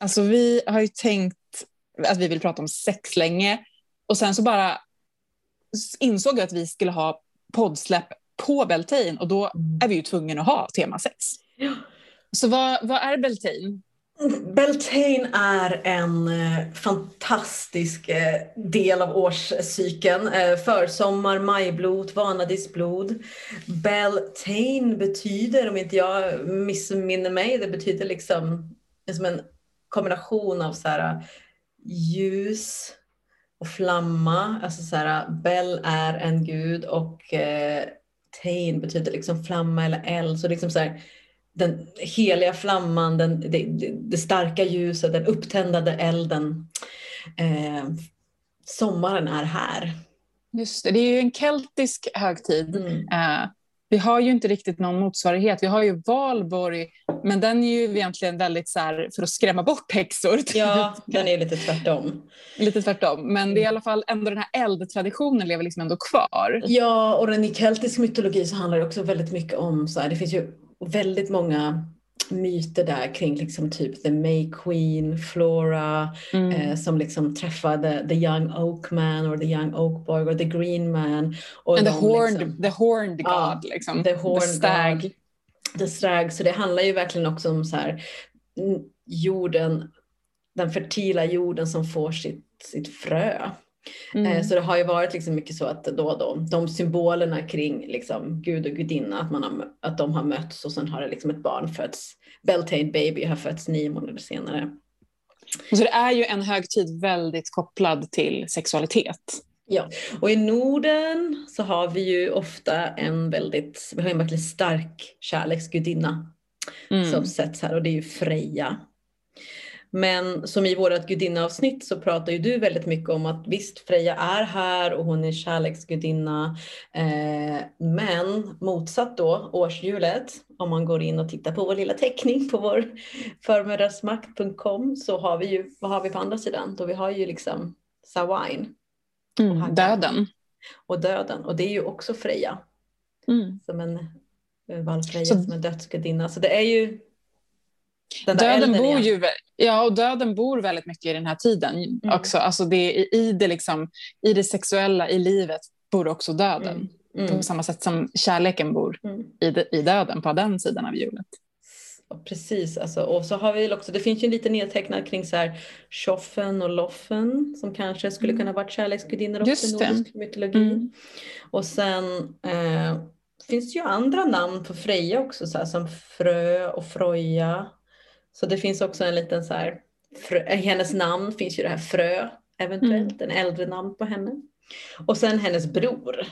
Alltså vi har ju tänkt att vi vill prata om sex länge och sen så bara insåg jag att vi skulle ha poddsläpp på Beltane och då Mm. är vi ju tvungna att ha tema sex. Så vad, vad är Beltane? Beltane är en eh, fantastisk eh, del av årscykeln. Eh, försommar, majblod, vanadisblod. Beltane betyder, om inte jag missminner mig, det betyder liksom som en kombination av så här, ljus och flamma. Alltså så här, Bel är en gud och eh, Tain betyder liksom flamma eller eld. Så liksom så här, den heliga flamman, den, det, det starka ljuset, den upptändade elden. Eh, sommaren är här. Just det, det är ju en keltisk högtid. Mm. Eh, vi har ju inte riktigt någon motsvarighet. Vi har ju valborg, men den är ju egentligen väldigt så här för att skrämma bort häxor. Ja, den är lite tvärtom. Lite tvärtom. Men det är i alla fall ändå den här eldtraditionen lever liksom ändå kvar. Ja, och den i keltisk mytologi så handlar det också väldigt mycket om, så här, det finns ju väldigt många myter där kring liksom typ The May Queen, Flora, Mm. eh, som liksom träffade the young oak man or the young oak boy or the green man. Och And the de horned, liksom- the horned Ja, god. Liksom. the horned stag. god. The stag. Så det handlar ju verkligen också om så här, mm, jorden, den fertila jorden som får sitt, sitt frö. Mm. Eh, Så det har ju varit liksom mycket så att då och då, de symbolerna kring liksom Gud och gudinna, att, man har, att de har mötts och sen har det liksom ett barn fötts. Beltane baby har fötts nio månader senare. Så det är ju en högtid väldigt kopplad till sexualitet. Ja, och i Norden så har vi ju ofta en väldigt, vi har en verkligen stark kärleksgudinna Mm. som sätts här och det är ju Freja. Men som i vårt gudinneavsnitt så pratar ju du väldigt mycket om att visst Freja är här och hon är kärleksgudinna. Eh, men motsatt då årshjulet, om man går in och tittar på vår lilla teckning på vår förmödrasmakt.com så har vi ju, vad har vi på andra sidan? Då vi har ju liksom Sawain Mm. Döden. och döden och det är ju också Freja Mm. som en eh, Valfreja som en dödsgudinna. Så det är ju den där Döden bor igen. ju, ja, och döden bor väldigt mycket i den här tiden Mm. också. Alltså det, i, det liksom, I det sexuella, i livet, bor också döden. Mm. På samma sätt som kärleken bor Mm. i, de, i döden, på den sidan av hjulet. Precis, alltså, och så har vi också, det finns ju en liten nedtecknad kring så här Tjoffen och Loffen som kanske skulle kunna varit kärleksgudinnor också i nordisk mytologi. Mm. Och sen eh, finns det ju andra namn på Freja också, så här, som Frö och Froja. Så det finns också en liten så här, frö, hennes namn finns ju det här Frö, eventuellt, en äldre namn på henne. Och sen hennes bror,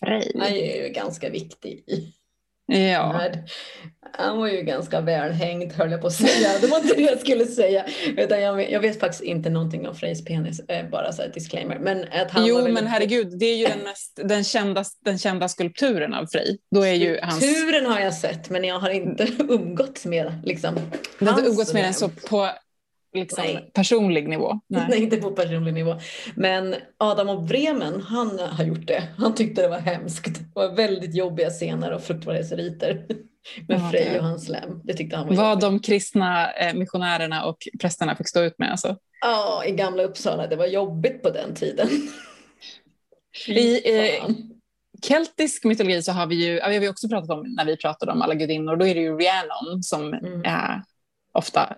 Frej. han är ju ganska viktig i Ja. Nej, Han var ju ganska välhängd höll jag på att säga. Det var inte det jag skulle säga. Utan jag, jag vet faktiskt inte någonting om Frejs penis, eh, bara så här disclaimer. Men att han var Jo, väldigt- men herregud, det är ju den, mest, den, kända, den kända skulpturen av Frej. Då är ju hans... Turen har jag sett men jag har inte umgåtts med liksom. Du har inte umgåtts med den så på liksom, Nej. personlig nivå. Nej. inte på personlig nivå. Men Adam och Bremen, han har gjort det. Han tyckte det var hemskt. Det var väldigt jobbiga scener och fruktansvärdsriter med Ja, Frej och hans lem. Det tyckte han var Vad jobbigt. de kristna eh, missionärerna och prästerna fick stå ut med. Alltså. Ja, i gamla Uppsala. Det var jobbigt på den tiden. I, eh, keltisk mytologi så har vi ju, vi har också pratat om när vi pratade om alla gudinnor, då är det ju Rhiannon som Mm. eh, ofta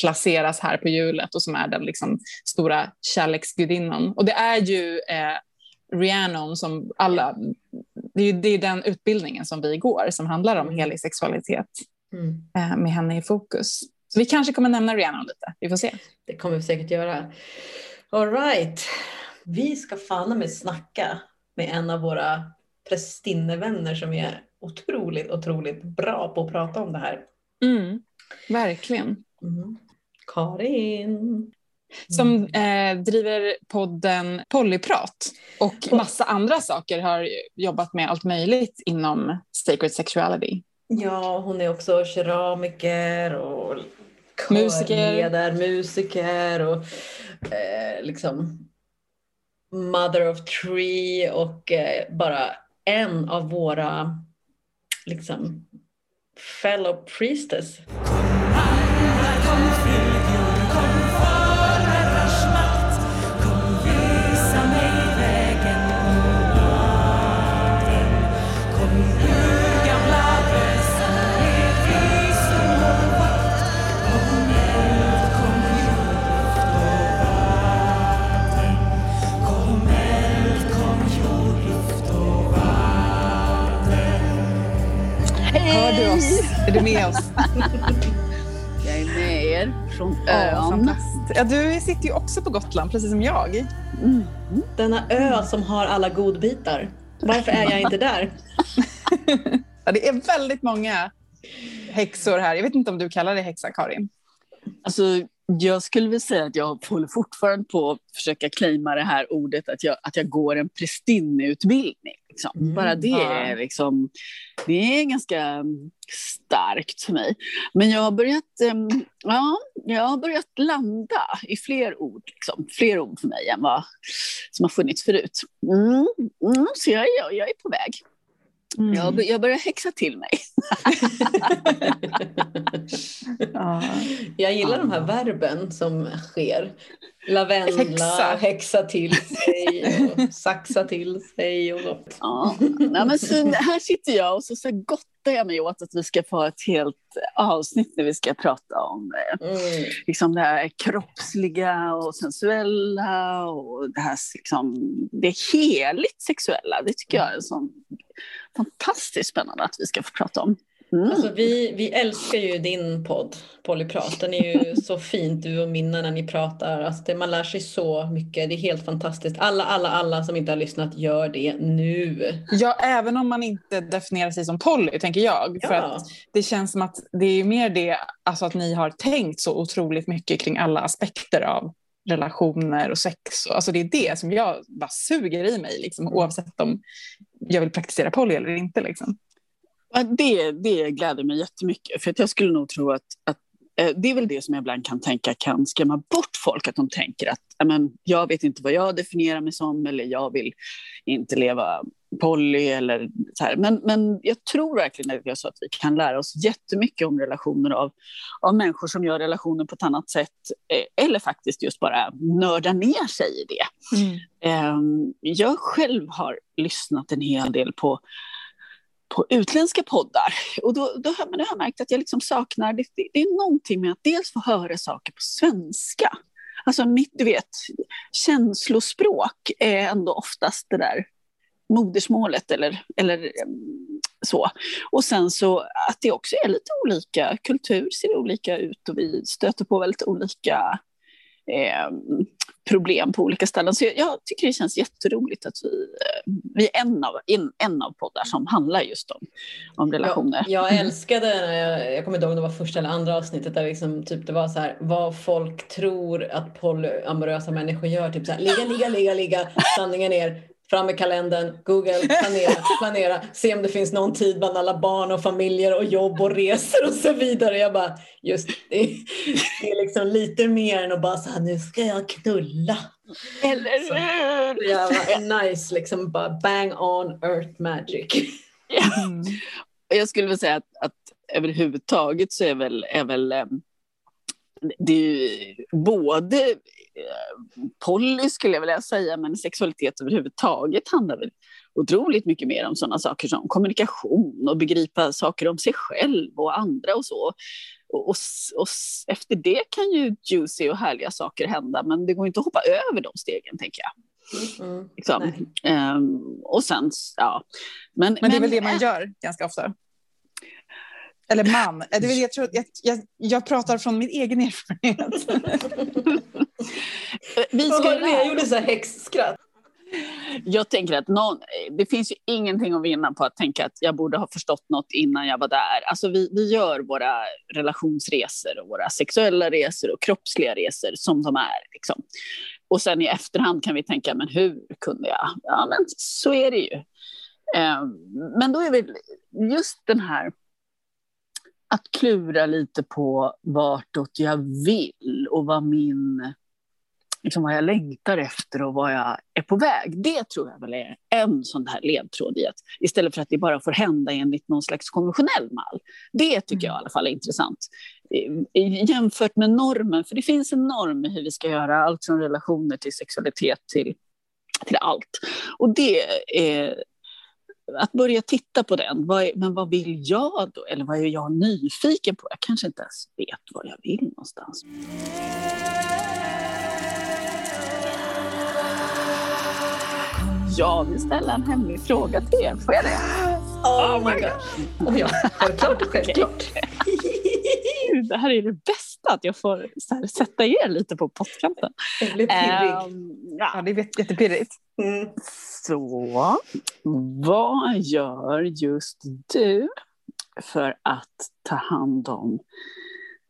placeras här på hjulet och som är den liksom, stora kärleksgudinnan. Och det är ju eh, Rhiannon som alla, det är ju det är den utbildningen som vi går som handlar om Mm. helig sexualitet Mm. eh, med henne i fokus. Så vi kanske kommer nämna Rhiannon lite, vi får se. Det kommer vi säkert göra. All right. Vi ska fan med snacka med en av våra prästinnevänner som är otroligt, otroligt bra på att prata om det här. Mm, verkligen. Mm. Karin. som eh, driver podden Pollyprat och massa andra saker har jobbat med allt möjligt inom sacred sexuality. Ja, hon är också keramiker och Musiker. musiker och eh, liksom mother of three och eh, bara en av våra liksom fellow priestess. Med oss. Jag är med er från ön. Oh, fantastiskt. Ja, du sitter ju också på Gotland, precis som jag. Mm. Denna ö som har alla godbitar. Varför är jag inte där? ja, det är väldigt många häxor här. Jag vet inte om du kallar dig häxa, Karin? Alltså, jag skulle vilja säga att jag håller fortfarande på att försöka claima det här ordet att jag, att jag går en prästinneutbildning. Liksom. Mm, Bara det är, liksom, det är ganska starkt för mig. Men jag har börjat, ja, jag har börjat landa i fler ord, liksom. fler ord för mig än vad som har funnits förut. Mm, mm, så jag, jag, jag är på väg. Mm. Jag, jag börjar häxa till mig. ja. Jag gillar de här verben som sker. Lavendla, häxa, häxa till sig och saxa till sig. Och. Ja. Nej, men så, här sitter jag och så, så gottar jag mig åt att vi ska få ett helt avsnitt när vi ska prata om eh, mm. liksom det här kroppsliga och sensuella och det här liksom, det heligt sexuella. Det tycker jag är en sån fantastiskt spännande att vi ska få prata om. Mm. Alltså vi, vi älskar ju din podd Polyprat. Den är ju så fint du och Minna när ni pratar. Alltså det, man lär sig så mycket. Det är helt fantastiskt. Alla, alla, alla som inte har lyssnat gör det nu. Ja, även om man inte definierar sig som poly, tänker jag. Ja. För att det känns som att det är mer det, alltså att ni har tänkt så otroligt mycket kring alla aspekter av relationer och sex. Alltså det är det som jag bara suger i mig, liksom, oavsett om jag vill praktisera poly eller inte. Liksom. Det, det gläder mig jättemycket, för att jag skulle nog tro att, att eh, det är väl det som jag ibland kan tänka kan skrämma bort folk, att de tänker att jag vet inte vad jag definierar mig som eller jag vill inte leva poly eller så här. Men, men jag tror verkligen att, jag så att vi kan lära oss jättemycket om relationer av, av människor som gör relationer på ett annat sätt eh, eller faktiskt just bara nördar ner sig i det. Mm. Eh, jag själv har lyssnat en hel del på på utländska poddar. Och då, då, har, då har jag märkt att jag liksom saknar, det, det är någonting med att dels få höra saker på svenska. Alltså mitt, du vet, känslospråk är ändå oftast det där modersmålet eller, eller mm, så. Och sen så att det också är lite olika, kultur ser olika ut och vi stöter på väldigt olika eh, problem på olika ställen. Så jag, jag, tycker det känns jätteroligt att vi, eh, vi är en av, en, en av poddar som handlar just om, om relationer. Ja, jag älskade, jag, jag kommer inte ihåg om det var första eller andra avsnittet där liksom, typ, det var så här vad folk tror att polyamorösa människor gör. Typ så här, ligga, ligga, ligga, ligga, sanningen ner, fram med kalendern, Google, planera, planera, se om det finns någon tid bland alla barn och familjer och jobb och resor och så vidare. Jag bara, just det, det är liksom lite mer än att bara så här, nu ska jag knulla. Eller hur? Ja, nice, liksom bara bang on earth magic. Mm. Jag skulle vilja säga att, att överhuvudtaget så är väl, är väl um, det är både eh, poly skulle jag vilja säga, men sexualitet överhuvudtaget handlar väl otroligt mycket mer om sådana saker som kommunikation och begripa saker om sig själv och andra och så. Och, och, och, efter det kan ju juicy och härliga saker hända, men det går inte att hoppa över de stegen, tänker jag. Mm, liksom. um, och sen, ja. Men, men det är väl det man gör ganska ofta? Eller man. Det vill, jag, tror, jag, jag, jag pratar från min egen erfarenhet. Vi ska Vad var det jag gjorde så här häxskratt? Jag tänker att någon, det finns ju ingenting att vinna på att tänka att jag borde ha förstått något innan jag var där. Alltså vi, vi gör våra relationsresor och våra sexuella resor och kroppsliga resor som de är. Liksom. Och sen i efterhand kan vi tänka, men hur kunde jag? Ja, men så är det ju. Ehm, men då är vi just den här att klura lite på vartåt jag vill och vad min liksom vad jag längtar efter och vad jag är på väg. Det tror jag väl är en sån här ledtråd i att istället för att det bara får hända enligt någon slags konventionell mall. Det tycker jag i alla fall är intressant. Jämfört med normen, för det finns en norm i hur vi ska göra allt från relationer till sexualitet till, till allt. Och det är att börja titta på den. Men vad vill jag då? Eller vad är jag nyfiken på? Jag kanske inte ens vet vad jag vill någonstans. Jag vill ställa en hemlig fråga till er. Får jag det? Oh my god. Oh ja, självklart, självklart. det här är det bästa, att jag får här, sätta er lite på pottkanten. Jag blir pirrig. Um, Ja, ja. det är jättepirrigt. Mm. Så, vad gör just du för att ta hand om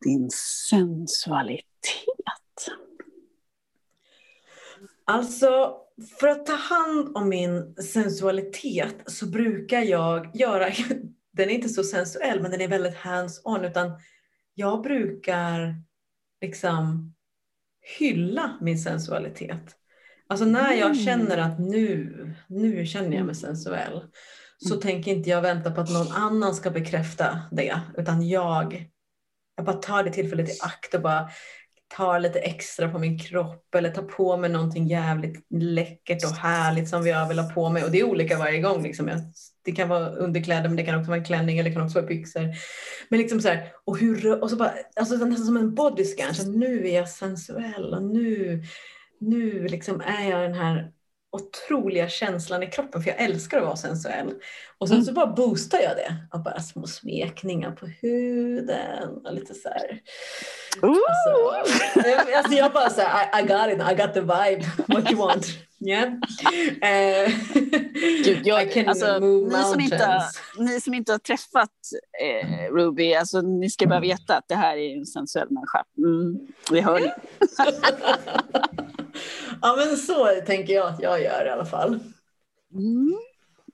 din sensualitet? Alltså, för att ta hand om min sensualitet så brukar jag göra, den är inte så sensuell men den är väldigt hands-on utan jag brukar liksom hylla min sensualitet. Alltså när jag Mm. känner att nu, nu känner jag mig sensuell så Mm. tänker inte jag vänta på att någon annan ska bekräfta det utan jag, jag bara tar det tillfället i akt och bara tar lite extra på min kropp eller tar på mig någonting jävligt läckert och härligt som jag vill ha på mig. Och det är olika varje gång. Liksom. Jag- det kan vara underkläder men det kan också vara en klänning eller det kan också vara byxor. Men liksom så här, och, hur, och så bara, alltså nästan som en bodyscan. Så nu är jag sensuell och nu, nu liksom är jag den här otroliga känslan i kroppen för jag älskar att vara sensuell. Och sen Mm. så bara boostar jag det av bara små smekningar på huden och lite så här. Alltså, eh, alltså jag bara såhär, I, I got it, I got the vibe, what you want. Yeah. Eh, Gud, jag, I can alltså, move ni, som inte, ni som inte har träffat eh, Ruby, alltså, ni ska bara veta att det här är en sensuell människa. Mm, det hör ni. Ja men så tänker jag att jag gör i alla fall. Mm.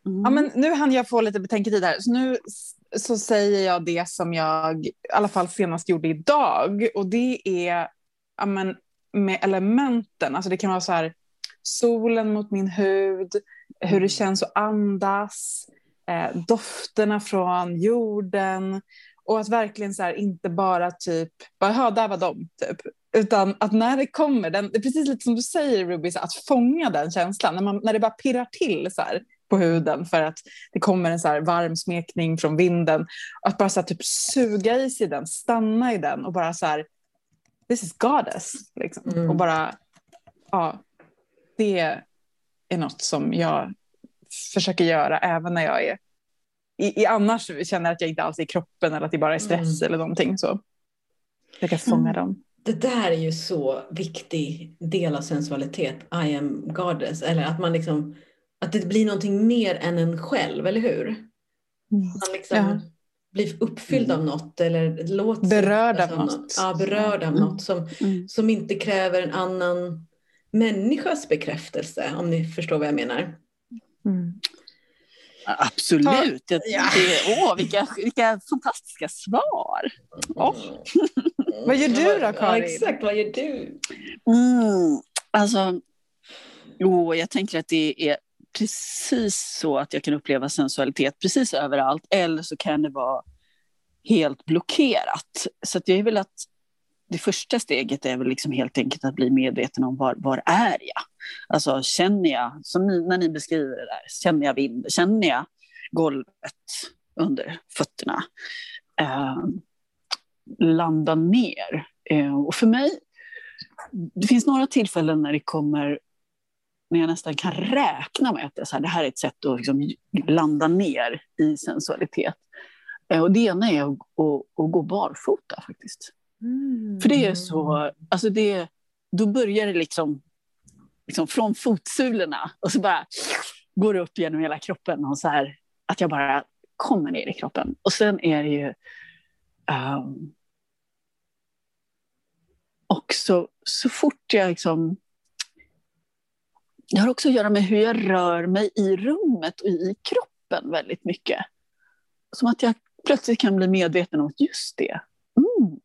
Mm. Ja, men nu hann jag få lite betänketid här. Så nu så säger jag det som jag i alla fall senast gjorde idag. Och det är ja, men, med elementen. Alltså det kan vara så här solen mot min hud, hur det känns att andas, eh, dofterna från jorden. Och att verkligen så här, inte bara typ, bara ja, där var de, typ. Utan att när det kommer, den, det är precis lite som du säger Ruby, att fånga den känslan. När, man, när det bara pirrar till så här, på huden för att det kommer en så här varm smekning från vinden. Att bara så här, typ suga i sig den, stanna i den och bara så här, this is goddess. Liksom. Mm. Och bara, ja, det är något som jag försöker göra även när jag är i, i annars känner jag att jag inte alls är i kroppen eller att det bara är stress Mm. eller någonting. Så jag kan fånga Mm. dem. Det där är ju så viktig del av sensualitet, I am goddess. Eller att man liksom, att det blir någonting mer än en själv, eller hur? Man liksom Ja. blir uppfylld av något eller låter Berörd av något. Ja, berörd av Mm. något som, Mm. som inte kräver en annan människas bekräftelse, om ni förstår vad jag menar. Mm. Absolut. Ja. det, åh, vilka, vilka fantastiska svar. Åh. Vad gör du då, Ja, Karin? exakt, vad gör du? Mm, alltså, jo, jag tänker att det är precis så att jag kan uppleva sensualitet precis överallt. Eller så kan det vara helt blockerat. Så att jag vill att det första steget är väl liksom helt enkelt att bli medveten om var, var är jag? Alltså känner jag, som ni, när ni beskriver det där, känner jag vind, känner jag golvet under fötterna? Eh, landa ner. Eh, och för mig, det finns några tillfällen när det kommer när jag nästan kan räkna med att det, så här, det här är ett sätt att liksom landa ner i sensualitet. Eh, och det ena är att, att, att gå barfota faktiskt. För det är så, alltså det, då börjar det liksom, liksom från fotsulorna och så bara går det upp genom hela kroppen och så här att jag bara kommer ner i kroppen. Och sen är det ju um, också så fort jag liksom det har också att göra med hur jag rör mig i rummet och i kroppen väldigt mycket. Som att jag plötsligt kan bli medveten om att just det, mm,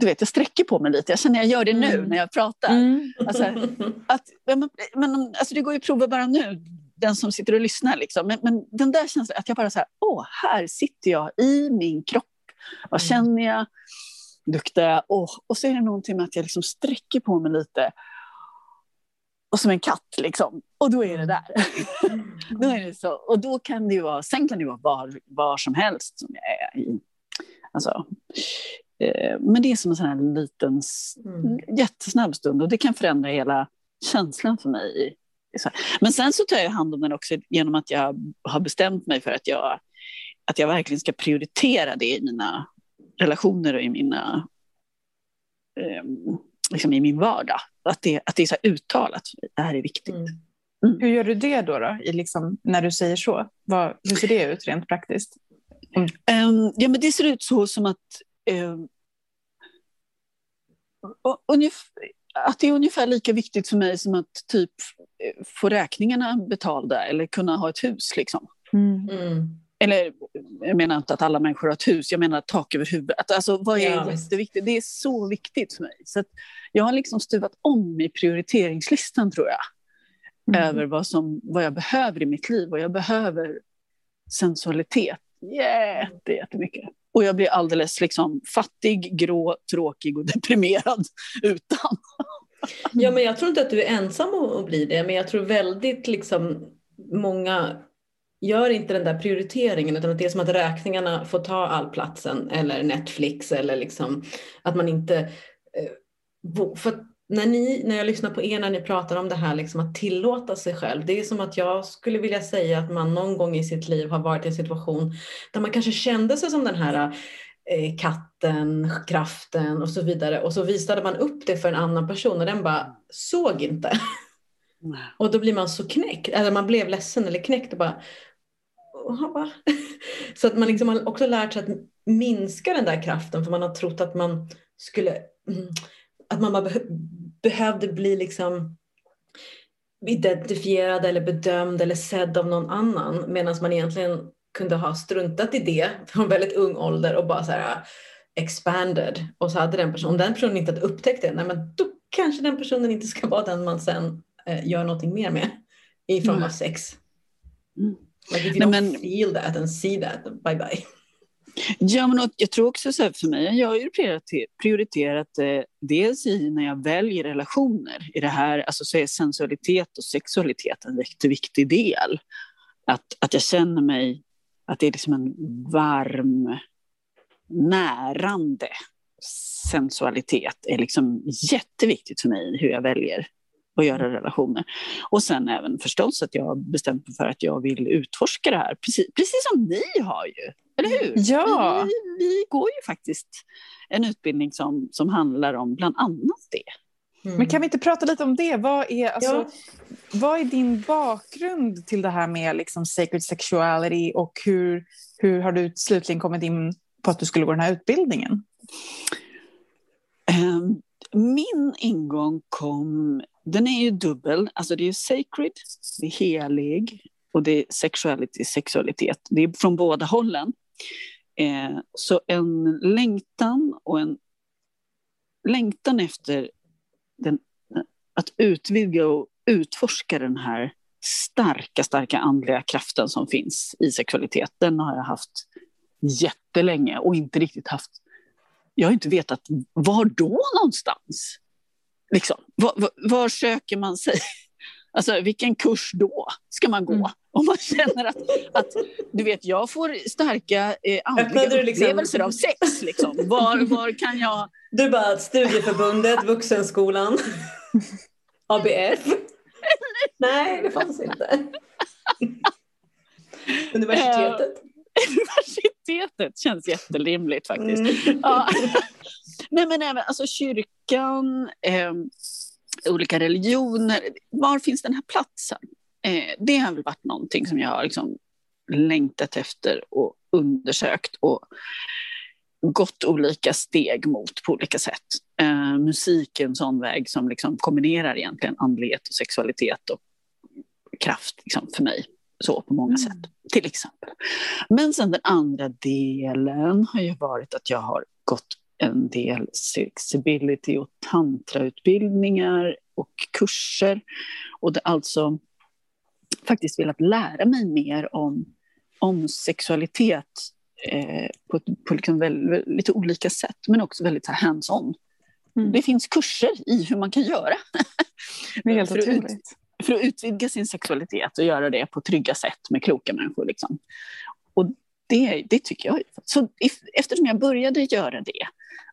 du vet, jag sträcker på mig lite. Jag känner att jag gör det nu Mm. när jag pratar. Mm. Alltså, att, men, men, alltså det går ju att prova bara nu, den som sitter och lyssnar. Liksom. Men, men den där känslan, att jag bara så här, åh, här sitter jag i min kropp. Vad Mm. känner jag? Luktar jag? Åh. Och så är det någonting med att jag liksom sträcker på mig lite. Och som en katt liksom. Och då är det där. då är det så. Och då kan det ju vara, sen kan det vara var, var som helst som jag är i. Alltså, eh, men det är som en sån här liten, Mm. jättesnabb stund och det kan förändra hela känslan för mig. Men sen så tar jag hand om den också genom att jag har bestämt mig för att jag att jag verkligen ska prioritera det i mina relationer och i mina eh, liksom i min vardag. Att det, att det är så uttalat, det här är viktigt. Mm. Mm. Hur gör du det då, då i liksom, när du säger så? Vad, hur ser det ut rent praktiskt? Mm. Um, ja, men det ser ut så som att, um, att det är ungefär lika viktigt för mig som att typ eh, få räkningarna betalda eller kunna ha ett hus. Liksom. Mm. Eller jag menar inte att alla människor har ett hus, jag menar tak över huvudet. Alltså, vad är ja, jätteviktigt? Det är så viktigt för mig. Så jag har liksom stuvat om i prioriteringslistan tror jag. Mm. Över vad, som, vad jag behöver i mitt liv. Och jag behöver sensualitet jätte, jättemycket. Och jag blir alldeles liksom fattig, grå, tråkig och deprimerad utan. Ja, men jag tror inte att du är ensam att bli det, men jag tror väldigt liksom många gör inte den där prioriteringen utan att det är som att räkningarna får ta all platsen eller Netflix eller liksom att man inte... Eh, för när, ni, när jag lyssnar på er när ni pratar om det här liksom att tillåta sig själv, det är som att jag skulle vilja säga att man någon gång i sitt liv har varit i en situation där man kanske kände sig som den här eh, katten, kraften och så vidare och så visade man upp det för en annan person och den bara såg inte. Och då blir man så knäckt, eller man blev ledsen eller knäckt och bara så att man liksom har också lärt sig att minska den där kraften för man har trott att man skulle mm, att man bara behövde bli liksom identifierad eller bedömd eller sedd av någon annan medan man egentligen kunde ha struntat i det från väldigt ung ålder och bara så här ah, expanded. Och så hade den personen, om den personen inte hade upptäckt det, nej men då kanske den personen inte ska vara den man sen gör någonting mer med i form mm. av sex. Mm. Like if you Nej, don't men... feel that and see that, bye bye. Ja, men jag tror också så här för mig, jag har ju prioriterat, prioriterat eh, dels i när jag väljer relationer. I det här, alltså så är sensualitet och sexualitet en jätteviktig del. Att, att jag känner mig, att det är liksom en varm, närande sensualitet är liksom jätteviktigt för mig hur jag väljer att göra relationer. Och sen även förstås att jag har bestämt mig för att jag vill utforska det här, precis, precis som ni har ju. Eller hur? Ja. Vi, vi går ju faktiskt en utbildning som, som handlar om bland annat det. Mm. Men kan vi inte prata lite om det? Vad är, alltså, ja. vad är din bakgrund till det här med liksom sacred sexuality och hur, hur har du slutligen kommit in på att du skulle gå den här utbildningen? Um, min ingång kom, den är ju dubbel, alltså det är sacred, det är helig och det är sexuality, sexualitet. Det är från båda hållen. Eh, så en längtan och en längtan efter den, att utvidga och utforska den här starka, starka andliga kraften som finns i sexualitet, den har jag haft jättelänge och inte riktigt haft jag har inte vetat var då någonstans. Liksom. Var, var, var, söker man sig? Alltså vilken kurs då ska man gå? Mm. Om man känner att, att, du vet, jag får starka eh, andliga liksom- upplevelser liksom... av sex. Liksom. Var, var kan jag... Du bara, studieförbundet, Vuxenskolan, ABF. Nej, det fanns inte. Universitetet. Universitetet känns jätterimligt faktiskt. Mm. Ja. Nej, men även alltså, kyrkan, eh, olika religioner. Var finns den här platsen? Eh, det har väl varit någonting som jag har liksom längtat efter och undersökt och gått olika steg mot på olika sätt. Eh, musik är en sån väg som liksom kombinerar egentligen andlighet och sexualitet och kraft liksom, för mig så på många mm. sätt, till exempel. Men sen den andra delen har ju varit att jag har gått en del sexability och tantrautbildningar och kurser. Och det alltså faktiskt velat lära mig mer om, om sexualitet eh, på, på liksom väldigt, lite olika sätt, men också väldigt hands-on. Mm. Det finns kurser i hur man kan göra. Det är helt otroligt för att utvidga sin sexualitet och göra det på trygga sätt med kloka människor. Liksom. Och det, det tycker jag. Så if, eftersom jag började göra det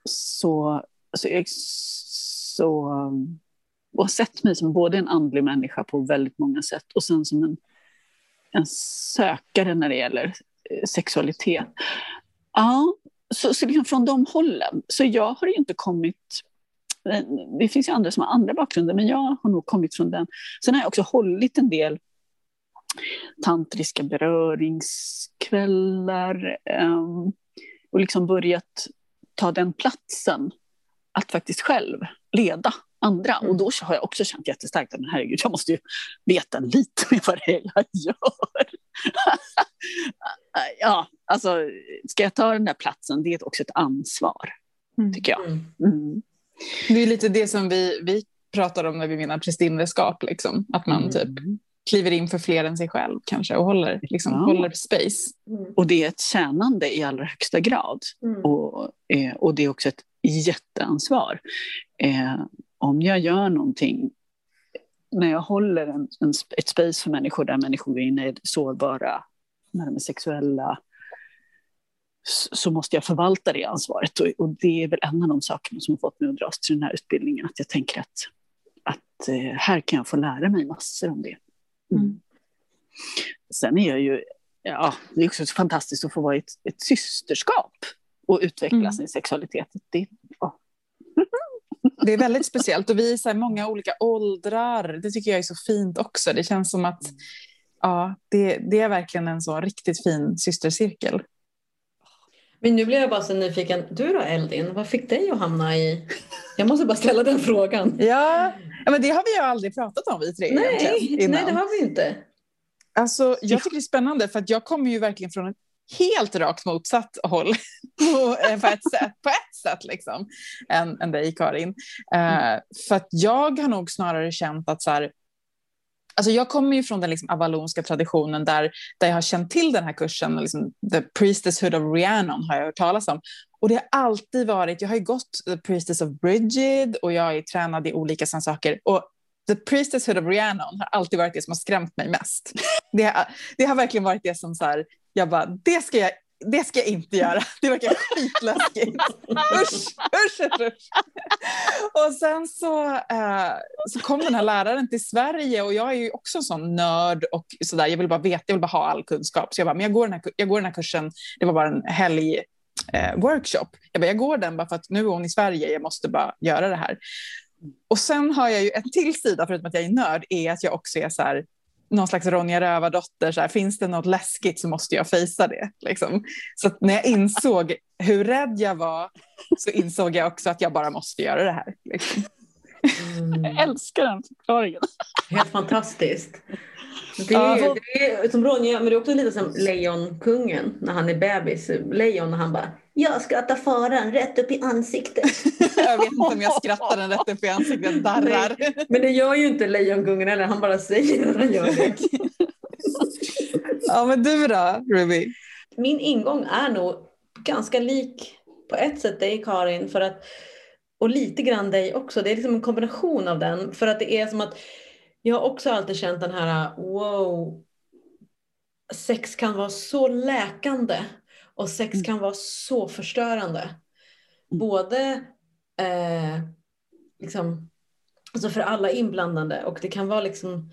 så, så, jag, så och har sett mig som både en andlig människa på väldigt många sätt och sen som en, en sökare när det gäller eh, sexualitet. Ja, så, så liksom från de hållen. Så jag har ju inte kommit... Det finns ju andra som har andra bakgrunder, men jag har nog kommit från den. Sen har jag också hållit en del tantriska beröringskvällar um, och liksom börjat ta den platsen att faktiskt själv leda andra. Mm. Och då har jag också känt jättestarkt att herregud, jag måste ju veta lite mer vad det är jag gör. ja, alltså ska jag ta den där platsen, det är också ett ansvar, mm. tycker jag. Mm. Mm. Det är lite det som vi, vi pratar om när vi menar prästinneskap, liksom. att man typ mm. kliver in för fler än sig själv kanske och håller, liksom, ja. håller space. Mm. Och det är ett tjänande i allra högsta grad. Och, eh, och det är också ett jätteansvar. Eh, om jag gör någonting, när jag håller en, en, ett space för människor där människor är inne sårbara, när de är sexuella, så måste jag förvalta det ansvaret. Och, och, det är väl en av de sakerna som har fått mig att dras till den här utbildningen, att jag tänker att, att eh, här kan jag få lära mig massor om det. Mm. mm. Sen är jag ju, ja, det är också fantastiskt att få vara i ett, ett systerskap och utveckla mm. sin sexualitet. Det, ja. det är väldigt speciellt och vi är så många olika åldrar. Det tycker jag är så fint också. Det känns som att ja, det, det är verkligen en så riktigt fin systercirkel. Men nu blir jag bara så nyfiken. Du då Eldin, vad fick dig att hamna i... Jag måste bara ställa den frågan. Ja, men det har vi ju aldrig pratat om vi tre Nej, nej det har vi inte. Alltså, jag tycker det är spännande för att jag kommer ju verkligen från ett helt rakt motsatt håll på, eh, på, ett sätt, på ett sätt liksom, än, än dig, Karin. Uh, för att jag har nog snarare känt att så här, Alltså jag kommer ju från den liksom avalonska traditionen där, där jag har känt till den här kursen, liksom The Priestesshood of Rhiannon har jag hört talas om. Och det har alltid varit, jag har ju gått The Priestess of Brigid och jag är tränad i olika sådana saker. Och The Priestesshood of Rhiannon har alltid varit det som har skrämt mig mest. Det har, det har verkligen varit det som så här, jag bara, det ska jag det ska jag inte göra. Det verkar skitläskigt. usch, usch, usch. Och sen så, eh, så kom den här läraren till Sverige och jag är ju också en sån nörd och sådär. Jag vill bara veta, jag vill bara ha all kunskap. Så jag bara, men jag går den här, jag går den här kursen, det var bara en helg eh, workshop. Jag bara, jag går den bara för att nu är hon i Sverige, jag måste bara göra det här. Och sen har jag ju en till sida, förutom att jag är nörd, är att jag också är så här, någon slags Ronja Rövardotter, så här, finns det något läskigt så måste jag fejsa det. Liksom. Så när jag insåg hur rädd jag var så insåg jag också att jag bara måste göra det här. Liksom. Mm. Jag älskar den förklaringen. Helt fantastiskt. Det är, det är som Ronja, men det är också lite som Lejonkungen när han är bebis. Lejon när han bara jag skrattar faran rätt upp i ansiktet. jag vet inte om jag skrattar den rätt upp i ansiktet, darrar. Nej, men det gör ju inte Lejonkungen eller han bara säger att han gör det. ja men du då Ruby? Min ingång är nog ganska lik på ett sätt dig Karin för att, och lite grann dig också. Det är liksom en kombination av den för att det är som att jag har också alltid känt den här wow, sex kan vara så läkande och sex mm. kan vara så förstörande. Mm. Både eh, liksom, alltså för alla inblandade och det kan vara liksom,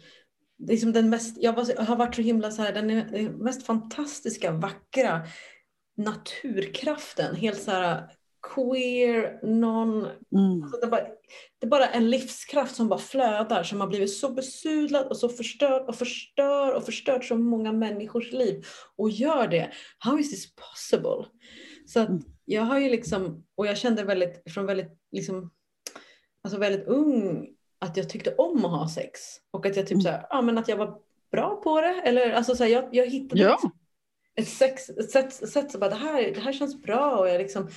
liksom den mest, jag har varit så himla så här, den, mest fantastiska, vackra naturkraften. Helt så här queer, non... Mm. Alltså det, är bara, det är bara en livskraft som bara flödar som har blivit så besudlad och så förstörd och förstör och förstört så många människors liv och gör det. How is this possible? Så att mm. jag har ju liksom, och jag kände väldigt, från väldigt, liksom, alltså väldigt ung att jag tyckte om att ha sex och att jag typ mm. så här, ja men att jag var bra på det eller alltså så här, jag, jag hittade ja. liksom ett, sex, ett sätt, ett sätt så bara det här, det här känns bra och jag liksom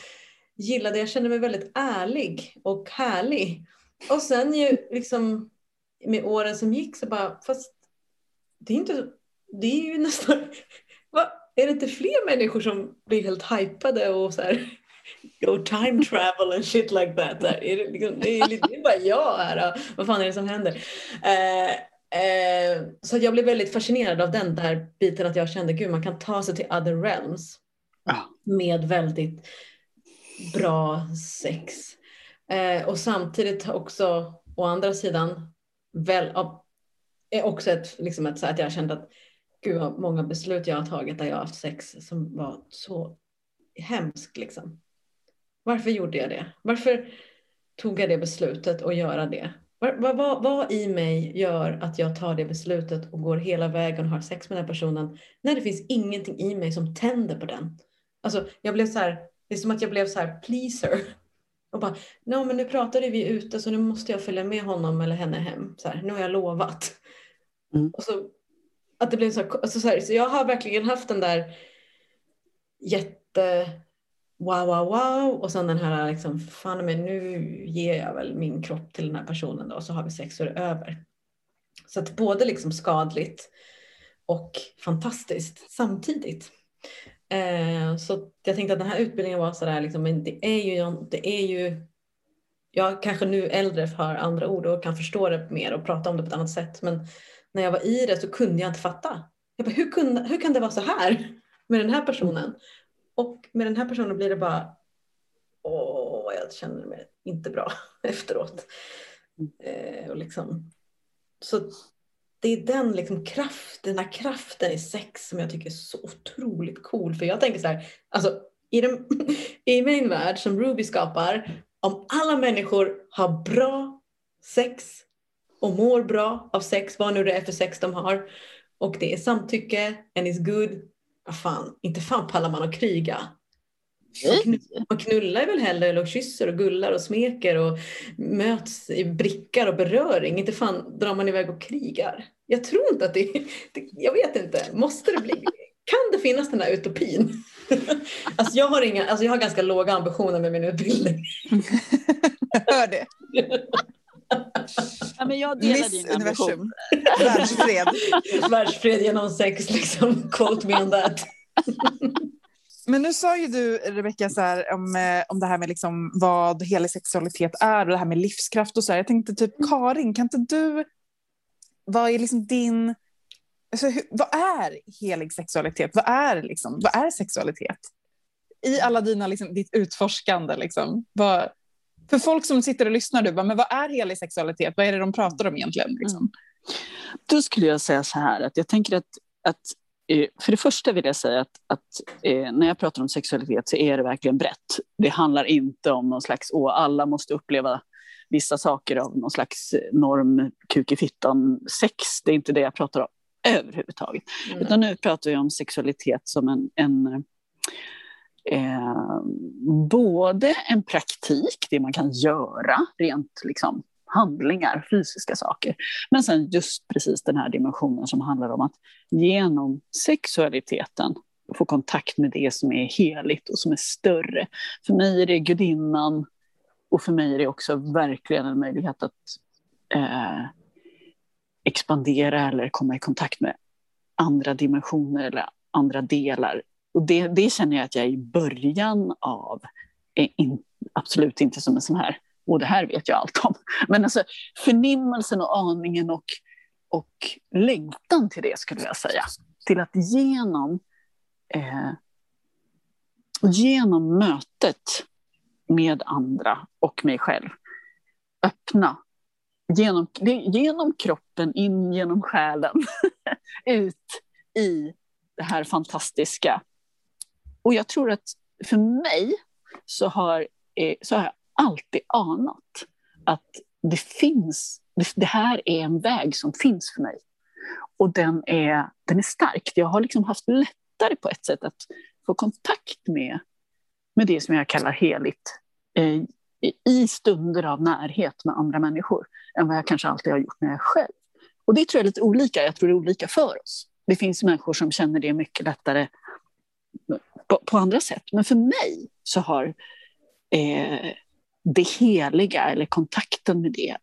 gillade, jag kände mig väldigt ärlig och härlig. Och sen ju liksom med åren som gick så bara, fast det är inte, det är ju nästan, va? är det inte fler människor som blir helt hypade och så här go time travel and shit like that. Där. Är det, liksom, det, är, det är bara jag här, vad fan är det som händer? Eh, eh, så jag blev väldigt fascinerad av den där biten att jag kände, gud man kan ta sig till other realms med väldigt bra sex. Eh, och samtidigt också, å andra sidan, väl, är också ett, liksom ett, så att jag har känt att gud vad många beslut jag har tagit där jag har haft sex som var så hemskt liksom. Varför gjorde jag det? Varför tog jag det beslutet att göra det? Vad, vad, vad, i mig gör att jag tar det beslutet och går hela vägen och har sex med den personen när det finns ingenting i mig som tänder på den? Alltså, jag blev så här, det är som att jag blev så här pleaser. Och bara, no, men nu pratade vi ute så nu måste jag följa med honom eller henne hem. Så här, nu har jag lovat. Mm. Och så, att det blev så, här, alltså så, här, så jag har verkligen haft den där jätte wow, wow, wow och sen den här liksom, fan men nu ger jag väl min kropp till den här personen då och så har vi sex och det över. Så att både liksom skadligt och fantastiskt samtidigt. Eh, så jag tänkte att den här utbildningen var sådär, liksom, men det är ju, det är ju jag kanske nu äldre har andra ord och kan förstå det mer och prata om det på ett annat sätt. Men när jag var i det så kunde jag inte fatta. Jag bara, hur, kunde, hur kan det vara så här med den här personen? Och med den här personen blir det bara, åh, jag känner mig inte bra efteråt. Eh, och liksom, så det är den liksom kraft, den här kraften i sex som jag tycker är så otroligt cool. För jag tänker så här, alltså i, den, i min värld som Ruby skapar, om alla människor har bra sex och mår bra av sex, vad nu det är för sex de har, och det är samtycke and is good, vad fan, inte fan pallar man att kriga. Man knullar väl hellre eller kysser och gullar och smeker och möts i brickar och beröring. Inte fan drar man iväg och krigar. Jag tror inte att det, det jag vet inte, måste det bli, kan det finnas den där utopin? alltså jag har, inga, alltså jag har ganska låga ambitioner med min utbildning. jag hör det. Ja, men jag delar Miss din universum. Världsfred. Världsfred genom sex, liksom. Quote me on that. Men nu sa ju du, Rebecka, så här, om, eh, om det här med liksom vad helig sexualitet är och det här med livskraft och så här. Jag tänkte typ, Karin, kan inte du... Vad är liksom din... Alltså, hur, vad är helig sexualitet? Vad är, liksom, vad är sexualitet? I alla dina, liksom, ditt utforskande, liksom. Vad, för folk som sitter och lyssnar, du bara, men vad är helig sexualitet? Vad är det de pratar om egentligen? Liksom? Mm. Då skulle jag säga så här, att jag tänker att, att för det första vill jag säga att, att eh, när jag pratar om sexualitet så är det verkligen brett. Det handlar inte om någon slags, åh, alla måste uppleva vissa saker av någon slags norm kuk i fittan sex. Det är inte det jag pratar om överhuvudtaget. Mm. Utan nu pratar jag om sexualitet som en, en eh, både en praktik, det man kan göra, rent liksom, handlingar, fysiska saker. Men sen just precis den här dimensionen som handlar om att genom sexualiteten få kontakt med det som är heligt och som är större. För mig är det gudinnan och för mig är det också verkligen en möjlighet att eh, expandera eller komma i kontakt med andra dimensioner eller andra delar och det, det känner jag att jag är i början av. In, absolut inte som en sån här, och det här vet jag allt om. Men alltså förnimmelsen och aningen och, och längtan till det skulle jag säga. Till att genom, eh, genom mötet med andra och mig själv öppna genom, genom kroppen, in genom själen, ut i det här fantastiska och jag tror att för mig så har, eh, så har jag alltid anat att det finns, det här är en väg som finns för mig. Och den är, den är stark. Jag har liksom haft lättare på ett sätt att få kontakt med, med det som jag kallar heligt eh, i stunder av närhet med andra människor än vad jag kanske alltid har gjort när jag är själv. Och det tror jag är lite olika. Jag tror det är olika för oss. Det finns människor som känner det mycket lättare på, på andra sätt. Men för mig så har eh, det heliga, eller kontakten med det,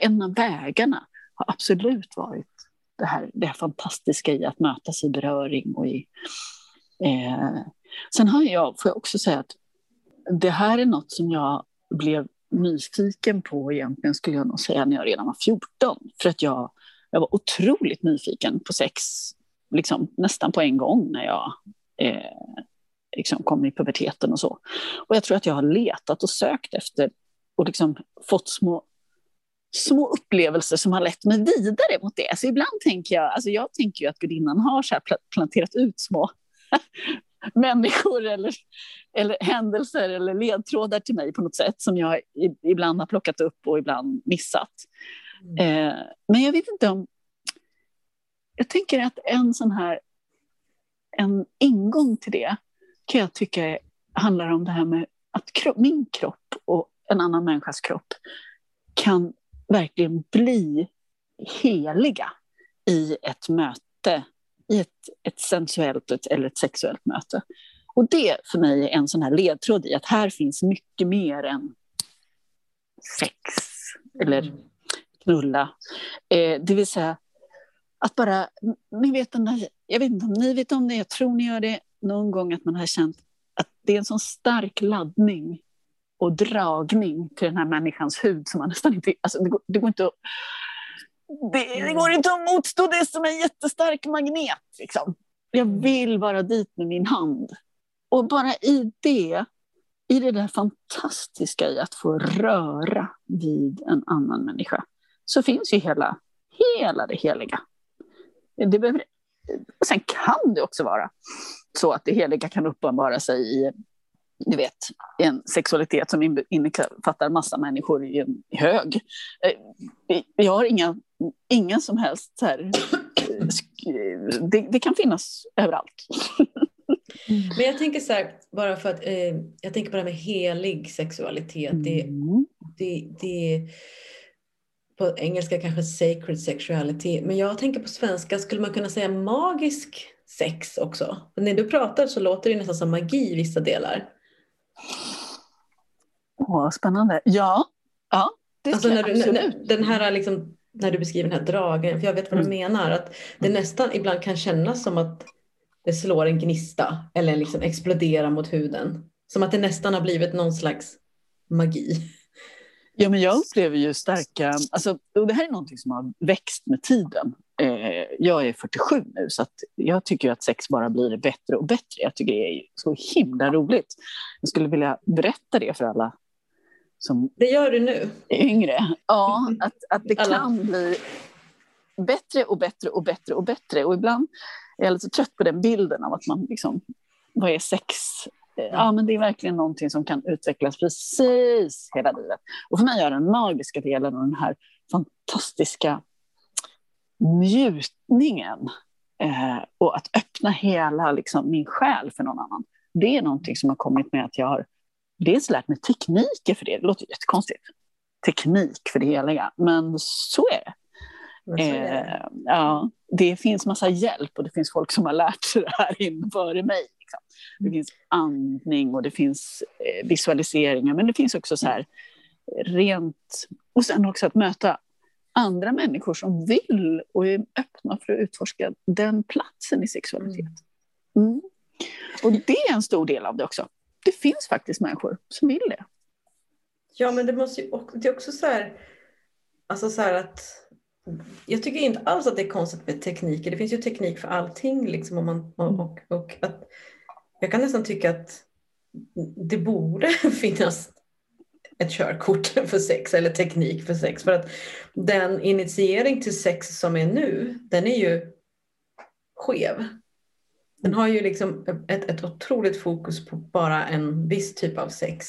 en av vägarna har absolut varit det här, det här fantastiska i att mötas i beröring. Och i, eh, sen har jag, får jag också säga att det här är något som jag blev nyfiken på egentligen skulle jag nog säga när jag redan var 14. För att jag, jag var otroligt nyfiken på sex liksom, nästan på en gång när jag eh, liksom kom i puberteten och så. Och jag tror att jag har letat och sökt efter och liksom fått små små upplevelser som har lett mig vidare mot det. Så ibland tänker jag, alltså jag tänker ju att gudinnan har så planterat ut små människor eller, eller händelser eller ledtrådar till mig på något sätt som jag ibland har plockat upp och ibland missat. Mm. Eh, men jag vet inte om... Jag tänker att en sån här en ingång till det kan jag tycka handlar om det här med att kropp, min kropp och en annan människas kropp kan verkligen bli heliga i ett möte, i ett, ett sensuellt ett, eller ett sexuellt möte. Och det för mig är en sån här ledtråd i att här finns mycket mer än sex eller knulla. Eh, det vill säga att bara, ni vet den där, jag vet inte om ni vet om det, jag tror ni gör det någon gång att man har känt att det är en sån stark laddning och dragning till den här människans hud som man nästan inte... Alltså det, går, det går inte att... Det, det, går inte att motstå det som en jättestark magnet. Liksom. Jag vill vara dit med min hand. Och bara i det, i det där fantastiska i att få röra vid en annan människa, så finns ju hela, hela det heliga. Det behöver, sen kan det också vara så att det heliga kan uppenbara sig i du vet, en sexualitet som innefattar massa människor i en hög. Eh, jag har inga, inga som helst så här, det, det kan finnas överallt. Men jag tänker så här, bara för att eh, jag tänker på det här med helig sexualitet. Det, mm. det, det, på engelska kanske sacred sexuality, men jag tänker på svenska, skulle man kunna säga magisk sex också? när du pratar så låter det nästan som magi i vissa delar. Åh, spännande. Ja, ja det alltså när du, när, den här liksom, när du beskriver den här dragen, för jag vet vad mm. du menar, att det mm. nästan ibland kan kännas som att det slår en gnista eller liksom exploderar mot huden. Som att det nästan har blivit någon slags magi. Ja, men jag upplever ju starka... Alltså, och det här är någonting som har växt med tiden. Eh, jag är 47 nu, så jag tycker att sex bara blir bättre och bättre. Jag tycker det är så himla roligt. Jag skulle vilja berätta det för alla som det gör du nu. är yngre. Ja, att, att det alla. kan bli bättre och bättre och bättre och bättre. Och ibland är jag lite trött på den bilden av att man liksom, vad är sex? Eh, ja, men det är verkligen någonting som kan utvecklas precis hela livet. Och för mig är den magiska delen och den här fantastiska njutningen eh, och att öppna hela liksom, min själ för någon annan. Det är någonting som har kommit med att jag har dels lärt mig tekniker för det. Det låter jättekonstigt. Teknik för det heliga, men så är det. Eh, ja, det finns massa hjälp och det finns folk som har lärt sig det här in före mig. Liksom. Det finns andning och det finns eh, visualiseringar, men det finns också så här rent... Och sen också att möta andra människor som vill och är öppna för att utforska den platsen i sexualitet. Mm. mm. Och det är en stor del av det också. Det finns faktiskt människor som vill det. Ja, men det måste ju också, det är också så här, alltså så här att jag tycker inte alls att det är konstigt med tekniker. Det finns ju teknik för allting. Liksom, och, man, och, och, och att, jag kan nästan tycka att det borde finnas ett körkort för sex eller teknik för sex. För att den initiering till sex som är nu, den är ju skev. Den har ju liksom ett, ett otroligt fokus på bara en viss typ av sex.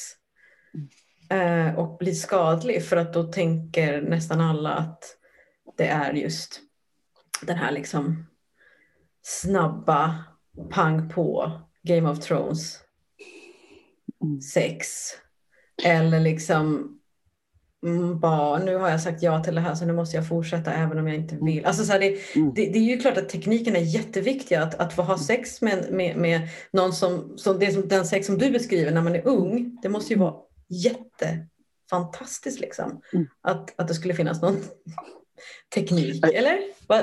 Eh, och blir skadlig för att då tänker nästan alla att det är just den här liksom snabba pang på Game of Thrones mm. sex eller liksom mm, bara, nu har jag sagt ja till det här så nu måste jag fortsätta även om jag inte vill. Alltså, så här, det, mm. det, det, är ju klart att tekniken är jätteviktig. Att, att få ha sex med, med, med någon som, som, det som den sex som du beskriver när man är ung, det måste ju vara jättefantastiskt. Liksom. Mm. Att, att det skulle finnas någon teknik, eller?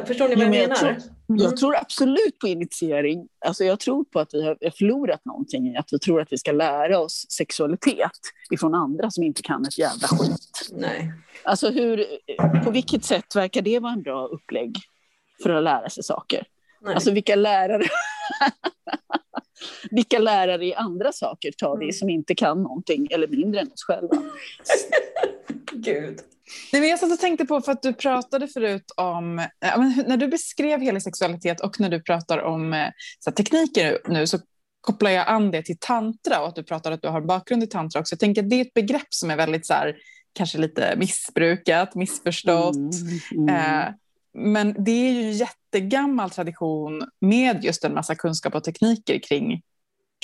Förstår ni vad jag, jag menar? Tror, jag mm. tror absolut på initiering. Alltså jag tror på att vi har förlorat någonting i att vi tror att vi ska lära oss sexualitet ifrån andra som inte kan ett jävla skit. Nej. Alltså hur, på vilket sätt verkar det vara en bra upplägg för att lära sig saker? Nej. Alltså vilka lärare vilka lärare i andra saker tar vi mm. som inte kan någonting eller mindre än oss själva? Gud. Nej, men jag satt och tänkte på, för att du pratade förut om, men när du beskrev hela sexualitet och när du pratar om eh, så här, tekniker nu så kopplar jag an det till tantra och att du pratar att du har bakgrund i tantra också. Jag tänker att det är ett begrepp som är väldigt så här, kanske lite missbrukat, missförstått. Mm, mm. Eh, men det är ju en jättegammal tradition med just en massa kunskap och tekniker kring,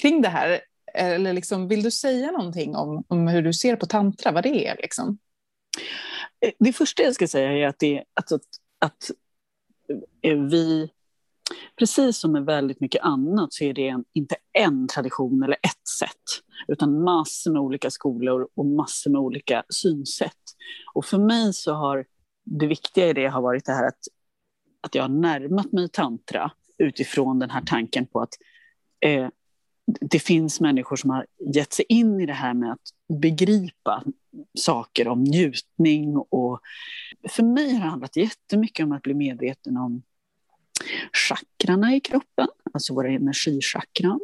kring det här. Eller liksom, vill du säga någonting om, om hur du ser på tantra, vad det är? Liksom? Det första jag ska säga är att, det, alltså att, att, att vi, precis som med väldigt mycket annat, så är det en, inte en tradition eller ett sätt, utan massor med olika skolor och massor med olika synsätt. Och för mig så har det viktiga i det har varit det här att, att jag har närmat mig tantra utifrån den här tanken på att eh, det finns människor som har gett sig in i det här med att begripa saker om njutning. Och för mig har det handlat jättemycket om att bli medveten om chakrarna i kroppen, alltså våra energichakran.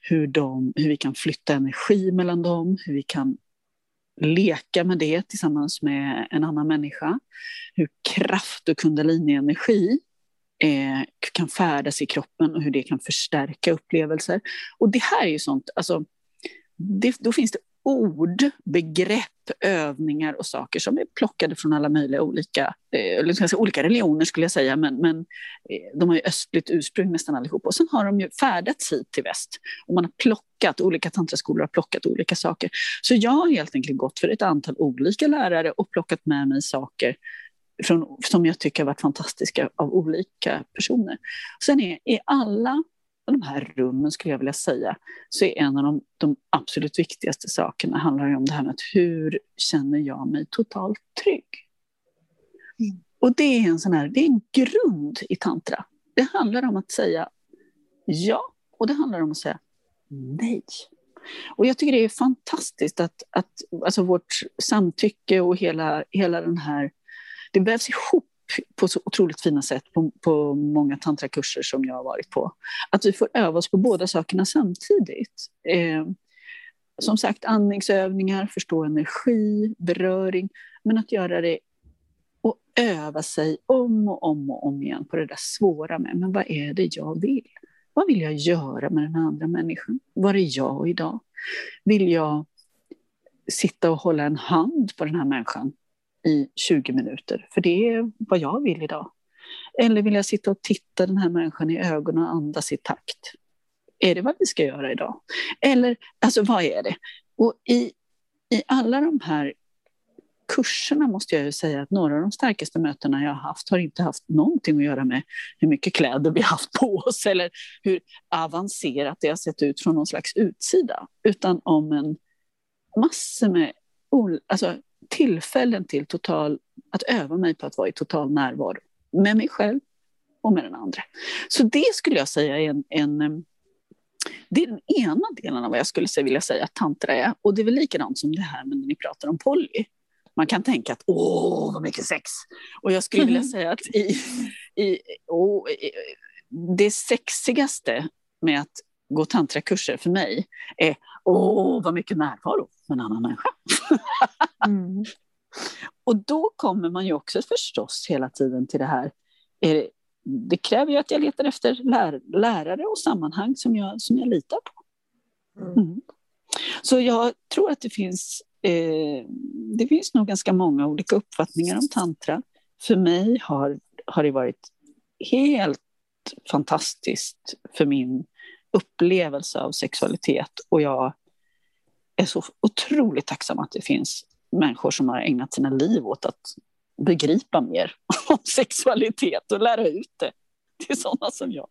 Hur, de, hur vi kan flytta energi mellan dem, hur vi kan leka med det tillsammans med en annan människa. Hur kraft och kundalini-energi eh, kan färdas i kroppen och hur det kan förstärka upplevelser. Och det här är ju sånt, alltså, det, då finns det ord, begrepp, övningar och saker som är plockade från alla möjliga olika, eh, säga, olika religioner skulle jag säga, men, men eh, de har ju östligt ursprung nästan allihop. Och sen har de ju färdats hit till väst och man har plockat, olika tantraskolor har plockat olika saker. Så jag har helt enkelt gått för ett antal olika lärare och plockat med mig saker från, som jag tycker har varit fantastiska av olika personer. Sen är, är alla de här rummen, skulle jag vilja säga, så är en av de, de absolut viktigaste sakerna handlar om det här med att hur känner jag mig totalt trygg? Mm. Och det är en sån här, det är en grund i tantra. Det handlar om att säga ja och det handlar om att säga nej. Och jag tycker det är fantastiskt att, att alltså vårt samtycke och hela, hela den här det vävs ihop på så otroligt fina sätt på, på många tantrakurser som jag har varit på. Att vi får öva oss på båda sakerna samtidigt. Eh, som sagt, andningsövningar, förstå energi, beröring, men att göra det och öva sig om och om och om igen på det där svåra med, men vad är det jag vill? Vad vill jag göra med den andra människan? Var är jag idag? Vill jag sitta och hålla en hand på den här människan i 20 minuter, för det är vad jag vill idag. Eller vill jag sitta och titta den här människan i ögonen och andas i takt? Är det vad vi ska göra idag? Eller, alltså vad är det? Och i, i alla de här kurserna måste jag ju säga att några av de starkaste mötena jag har haft har inte haft någonting att göra med hur mycket kläder vi har haft på oss eller hur avancerat det har sett ut från någon slags utsida, utan om en massor med alltså, tillfällen till total, att öva mig på att vara i total närvaro med mig själv och med den andra. Så det skulle jag säga är en, en det är den ena delen av vad jag skulle vilja säga att tantra är. Och det är väl likadant som det här med när ni pratar om poly. Man kan tänka att åh, vad mycket sex. Och jag skulle vilja säga att i, i, oh, det sexigaste med att gå tantrakurser för mig är åh, vad mycket närvaro med en annan människa. mm. Och då kommer man ju också förstås hela tiden till det här. Det, det kräver ju att jag letar efter lär, lärare och sammanhang som jag, som jag litar på. Mm. mm. Så jag tror att det finns, eh, det finns nog ganska många olika uppfattningar om tantra. För mig har, har det varit helt fantastiskt för min upplevelse av sexualitet och jag är så otroligt tacksam att det finns människor som har ägnat sina liv åt att begripa mer om sexualitet och lära ut det till sådana som jag.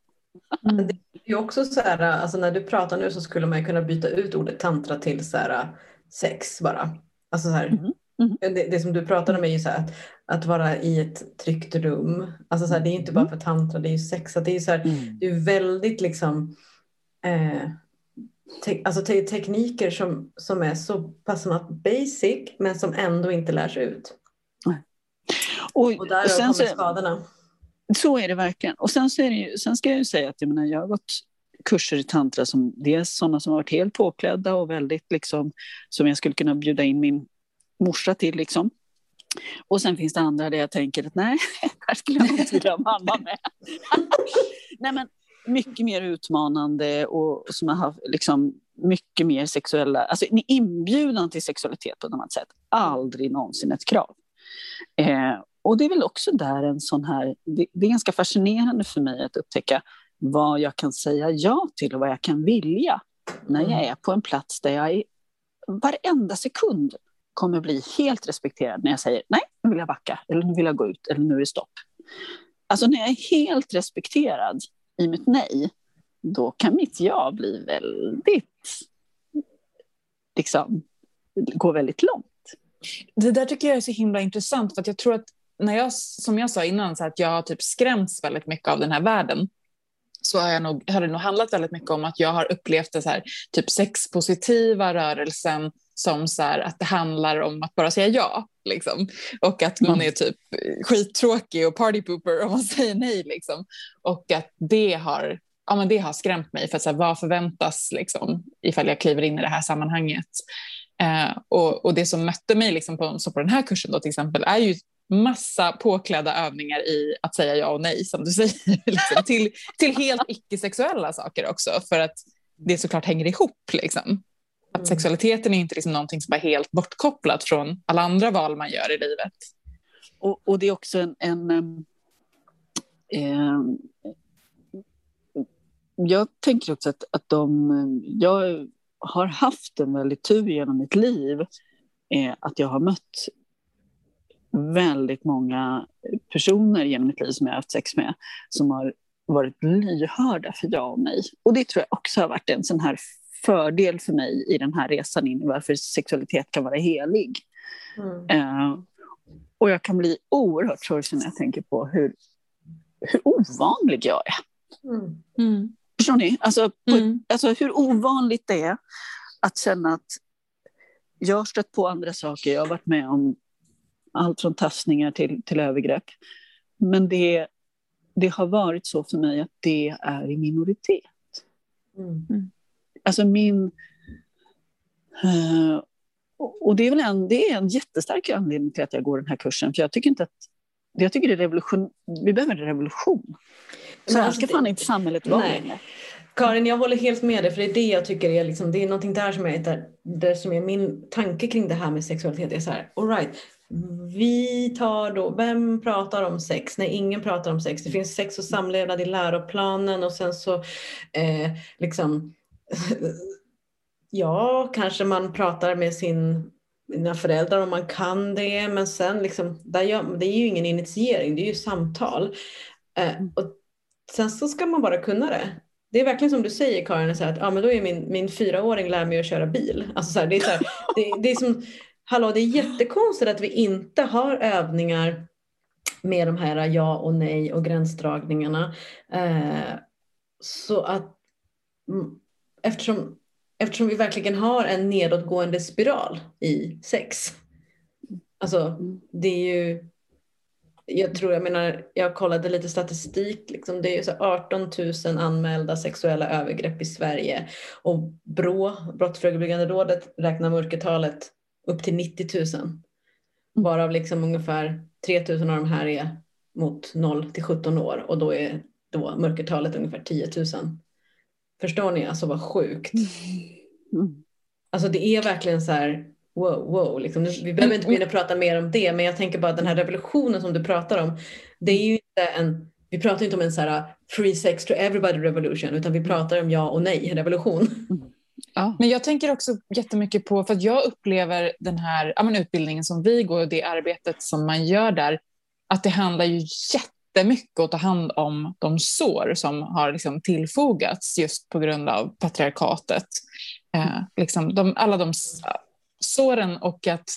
Mm. Det är också så här, alltså när du pratar nu så skulle man kunna byta ut ordet tantra till så här, sex bara. Alltså så här, mm. Mm. Det, det, som du pratade om är ju så här, att, att vara i ett tryggt rum. Alltså så här, det är inte bara mm. för tantra, det är ju sex. Det är, så här, mm. det är väldigt liksom eh, te alltså te tekniker som, som är så pass basic men som ändå inte lärs ut. Och, och där och sen kommer skadorna. Så är det verkligen. Och sen, så är det ju, sen ska jag ju säga att jag, menar, jag har gått kurser i tantra som dels sådana som har varit helt påklädda och väldigt liksom som jag skulle kunna bjuda in min morsa till. Liksom. Och sen finns det andra där jag tänker att nej, här skulle jag inte vilja ha mamma med. nej, men mycket mer utmanande och som har haft liksom, mycket mer sexuella, alltså en inbjudan till sexualitet på ett annat sätt. Aldrig någonsin ett krav. Eh, och det är väl också där en sån här, det, det, är ganska fascinerande för mig att upptäcka vad jag kan säga ja till och vad jag kan vilja när jag är på en plats där jag i varenda sekund kommer bli helt respekterad när jag säger nej, nu vill jag backa, eller nu vill jag gå ut, eller nu är det stopp. Alltså när jag är helt respekterad i mitt nej, då kan mitt ja bli väldigt, liksom, gå väldigt långt. Det där tycker jag är så himla intressant, för att jag tror att när jag, som jag sa innan, så att jag har typ skrämts väldigt mycket av den här världen så har, jag nog, har det nog handlat väldigt mycket om att jag har upplevt den så här, typ sexpositiva rörelsen som så här, att det handlar om att bara säga ja. Liksom. Och att man mm. är typ skittråkig och partypooper om man säger nej. Liksom. Och att det har, ja, men det har skrämt mig. För att, så här, vad förväntas liksom, ifall jag kliver in i det här sammanhanget? Eh, och, och, det som mötte mig liksom på, så på den här kursen då, till exempel är ju massa påklädda övningar i att säga ja och nej, som du säger, liksom, till, till helt icke-sexuella saker också, för att det såklart hänger ihop. Liksom. Att sexualiteten är inte liksom någonting som är helt bortkopplat från alla andra val man gör i livet. Och, och det är också en... en eh, eh, jag tänker också att, att de... Jag har haft en väldigt tur genom mitt liv eh, att jag har mött väldigt många personer genom mitt liv som jag har haft sex med som har varit lyhörda för ja och nej. Och det tror jag också har varit en sån här fördel för mig i den här resan in i varför sexualitet kan vara helig. Mm. Uh, och jag kan bli oerhört sorgsen när jag tänker på hur, hur ovanlig jag är. Mm. Mm. Förstår ni? Alltså, på, mm. alltså hur ovanligt det är att känna att jag har stött på andra saker, jag har varit med om allt från tastningar till, till övergrepp. Men det, det har varit så för mig att det är i minoritet. Mm. Alltså min... Uh, och det är väl en, det är en jättestark anledning till att jag går den här kursen. För jag tycker inte att... Jag tycker det är revolution, vi behöver en revolution. Så här ska fan inte samhället vara längre. Karin, jag håller helt med dig för det är det jag tycker är, liksom, det är någonting där som är, där, där som är min tanke kring det här med sexualitet. är så här, all right, vi tar då, vem pratar om sex? Nej, ingen pratar om sex. Det finns sex och samlevnad i läroplanen och sen så eh, liksom ja, kanske man pratar med sin, sina föräldrar om man kan det, men sen liksom, där gör, det är ju ingen initiering, det är ju samtal. Eh, och sen så ska man bara kunna det. Det är verkligen som du säger Karin, så här, att ja, men då är min, min fyraåring lär mig att köra bil. Alltså, så här, det, är så här, det, det är som hallå det är jättekonstigt att vi inte har övningar med de här ja och nej och gränsdragningarna. Eh, så att mm, eftersom, eftersom vi verkligen har en nedåtgående spiral i sex. Alltså det är ju jag tror, jag menar, jag kollade lite statistik, liksom, det är så 18 000 anmälda sexuella övergrepp i Sverige och BRÅ, Brottsförebyggande rådet, räknar mörkertalet upp till 90 000. Mm. Varav liksom ungefär 3 000 av de här är mot 0 till 17 år och då är då mörkertalet ungefär 10 000. Förstår ni alltså vad sjukt? Mm. Alltså det är verkligen så här wow, wow. Liksom. Vi behöver inte gå in och prata mer om det men jag tänker bara att den här revolutionen som du pratar om det är ju inte en vi pratar inte om en så här free sex to everybody revolution utan vi pratar om ja och nej revolution. Mm. Ja. Men jag tänker också jättemycket på, för att jag upplever den här ja, men utbildningen som vi går och det arbetet som man gör där, att det handlar ju jättemycket att ta hand om de sår som har liksom tillfogats just på grund av patriarkatet. Eh, liksom de, alla de såren och att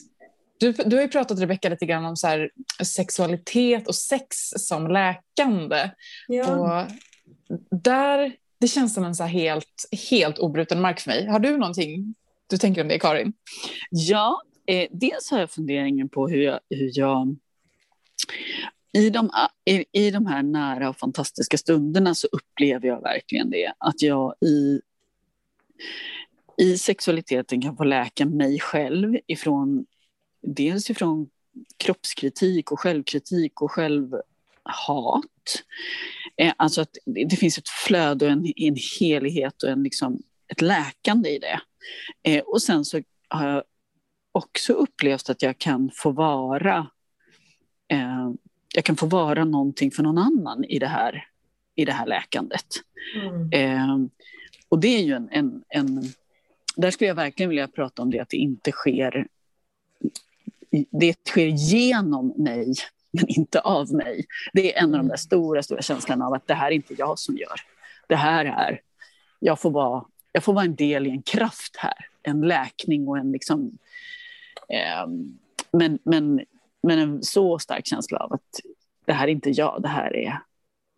du, du har ju pratat Rebecka lite grann om så sexualitet och sex som läkande. Ja. Och där det känns som en så helt, helt obruten mark för mig. Har du någonting du tänker om det, Karin? Ja, eh, dels har jag funderingen på hur jag, hur jag i de, i, I de här nära och fantastiska stunderna så upplever jag verkligen det. Att jag i, i sexualiteten kan få läka mig själv ifrån dels ifrån kroppskritik och självkritik och självhat. Eh, alltså att det finns ett flöde och en, en helhet och en, liksom, ett läkande i det. Eh, och sen så har jag också upplevt att jag kan få vara eh, jag kan få vara någonting för någon annan i det här, i det här läkandet. Mm. Eh, och det är ju en, en, en, Där skulle jag verkligen vilja prata om det, att det inte sker... Det sker genom mig, men inte av mig. Det är en av de där stora, stora känslorna av att det här är inte jag som gör. Det här är... Jag får vara, jag får vara en del i en kraft här. En läkning och en liksom... Eh, men, men men en så stark känsla av att det här är inte jag, det här är,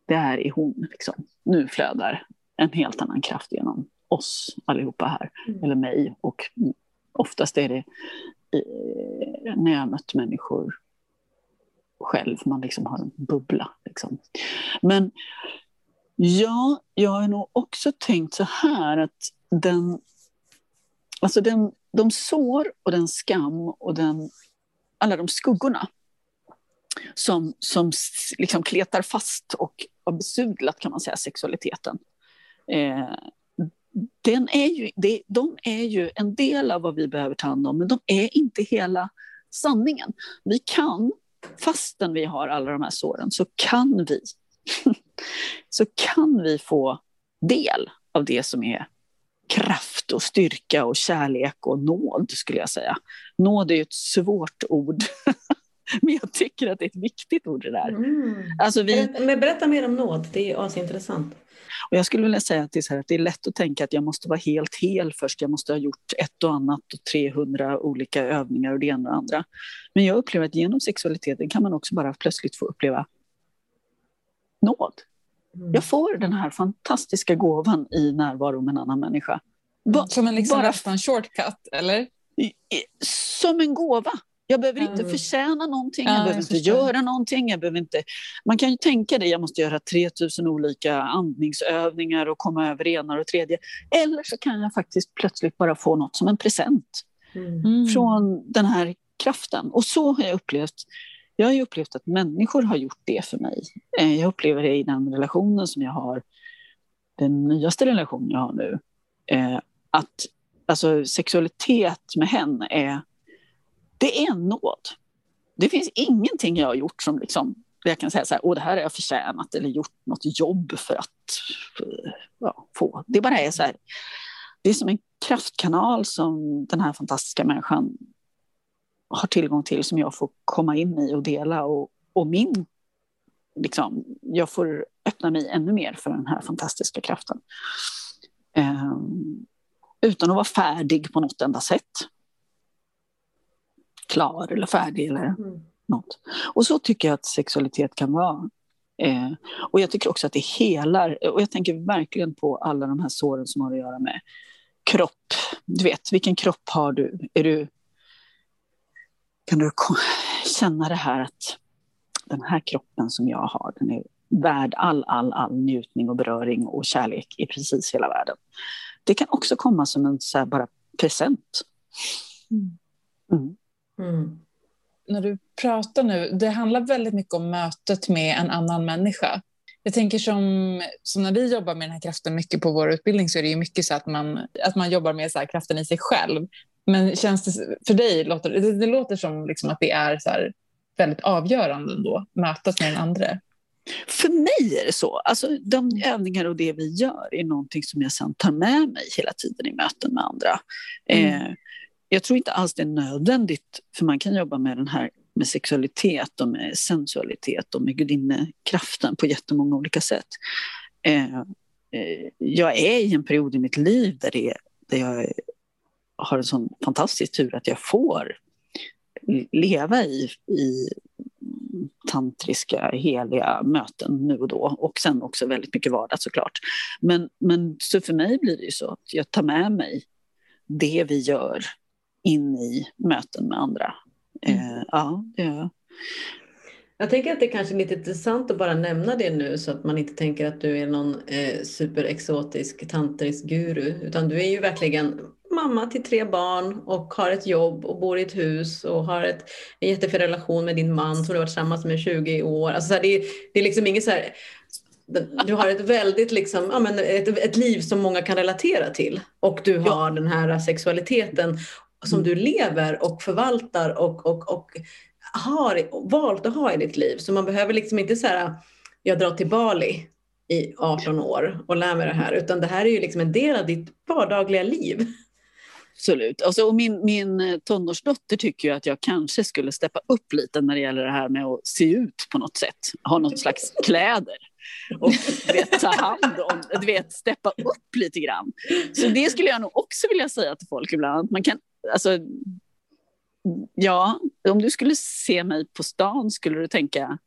det här är hon. Liksom. Nu flödar en helt annan kraft genom oss allihopa här, mm. eller mig. Och oftast är det eh, när jag har mött människor själv, man liksom har en bubbla. Liksom. Men ja, jag har nog också tänkt så här att den, alltså den, de sår och den skam och den alla de skuggorna som, som liksom kletar fast och har besudlat kan man säga sexualiteten. Eh, den är ju, det, de är ju en del av vad vi behöver ta hand om, men de är inte hela sanningen. Vi kan, fastän vi har alla de här såren, så kan vi, så kan vi få del av det som är kraft och styrka och kärlek och nåd, skulle jag säga. Nåd är ju ett svårt ord. Men jag tycker att det är ett viktigt ord det där. Mm. Alltså vi... Men berätta mer om nåd, det är asintressant. Och jag skulle vilja säga att det, är så här, att det är lätt att tänka att jag måste vara helt hel först. Jag måste ha gjort ett och annat och 300 olika övningar och det ena och det andra. Men jag upplever att genom sexualiteten kan man också bara plötsligt få uppleva nåd. Mm. Jag får den här fantastiska gåvan i närvaro med en annan människa. Ba som en liksom bara... nästan shortcut, eller? Som en gåva. Jag behöver inte mm. förtjäna någonting, jag behöver jag inte göra någonting. Jag behöver inte... Man kan ju tänka det, jag måste göra 3000 olika andningsövningar och komma över ena och tredje. Eller så kan jag faktiskt plötsligt bara få något som en present mm. från den här kraften. Och så har jag upplevt jag har ju upplevt att människor har gjort det för mig. Eh, jag upplever det i den relationen som jag har, den nyaste relationen jag har nu. Eh, att alltså, sexualitet med henne är, det är en nåd. Det finns ingenting jag har gjort som liksom, jag kan säga så här, Åh, det här har jag förtjänat eller gjort något jobb för att ja, få. Det bara är så här, det är som en kraftkanal som den här fantastiska människan har tillgång till som jag får komma in i och dela. Och, och min, liksom, jag får öppna mig ännu mer för den här fantastiska kraften. Um, utan att vara färdig på något enda sätt. Klar eller färdig eller mm. något. Och så tycker jag att sexualitet kan vara. Eh, och jag tycker också att det helar. Och jag tänker verkligen på alla de här såren som har att göra med kropp. Du vet, vilken kropp har du? Är du kan du känna det här att den här kroppen som jag har, den är värd all, all, all njutning och beröring och kärlek i precis hela världen. Det kan också komma som en så bara present. Mm. Mm. Mm. När du pratar nu, det handlar väldigt mycket om mötet med en annan människa. Jag tänker som, som när vi jobbar med den här kraften mycket på vår utbildning så är det ju mycket så att man, att man jobbar med så kraften i sig själv. Men känns det för dig, låter, det, det låter som liksom att det är så väldigt avgörande ändå, mötet med den andra. För mig är det så. Alltså, de övningar och det vi gör är någonting som jag sen tar med mig hela tiden i möten med andra. Mm. Eh, jag tror inte alls det är nödvändigt, för man kan jobba med den här med sexualitet och med sensualitet och med gudinnekraften på jättemånga olika sätt. Eh, eh, jag är i en period i mitt liv där, det, där jag har en sån fantastisk tur att jag får leva i, i tantriska, heliga möten nu och då. Och sen också väldigt mycket vardag såklart. Men, men så för mig blir det ju så att jag tar med mig det vi gör in i möten med andra. Mm. Eh, ja, det gör jag. Jag tänker att det kanske är lite intressant att bara nämna det nu så att man inte tänker att du är någon eh, superexotisk tantrisk guru utan du är ju verkligen mamma till tre barn och har ett jobb och bor i ett hus och har ett, en jättefin relation med din man som du har varit tillsammans med i 20 år. Alltså så här, det, är, det är liksom inget så här, du har ett väldigt liksom, ja, men ett, ett liv som många kan relatera till och du har ja. den här sexualiteten som du lever och förvaltar och, och, och har valt att ha i ditt liv. Så man behöver liksom inte säga jag drar till Bali i 18 år och lär mig det här, utan det här är ju liksom en del av ditt vardagliga liv. Absolut. Alltså, och min, min eh, tonårsdotter tycker ju att jag kanske skulle steppa upp lite när det gäller det här med att se ut på något sätt. Ha någon slags kläder och vet, ta hand om, du vet, steppa upp lite grann. Så det skulle jag nog också vilja säga till folk ibland. Man kan, alltså, ja, om du skulle se mig på stan skulle du tänka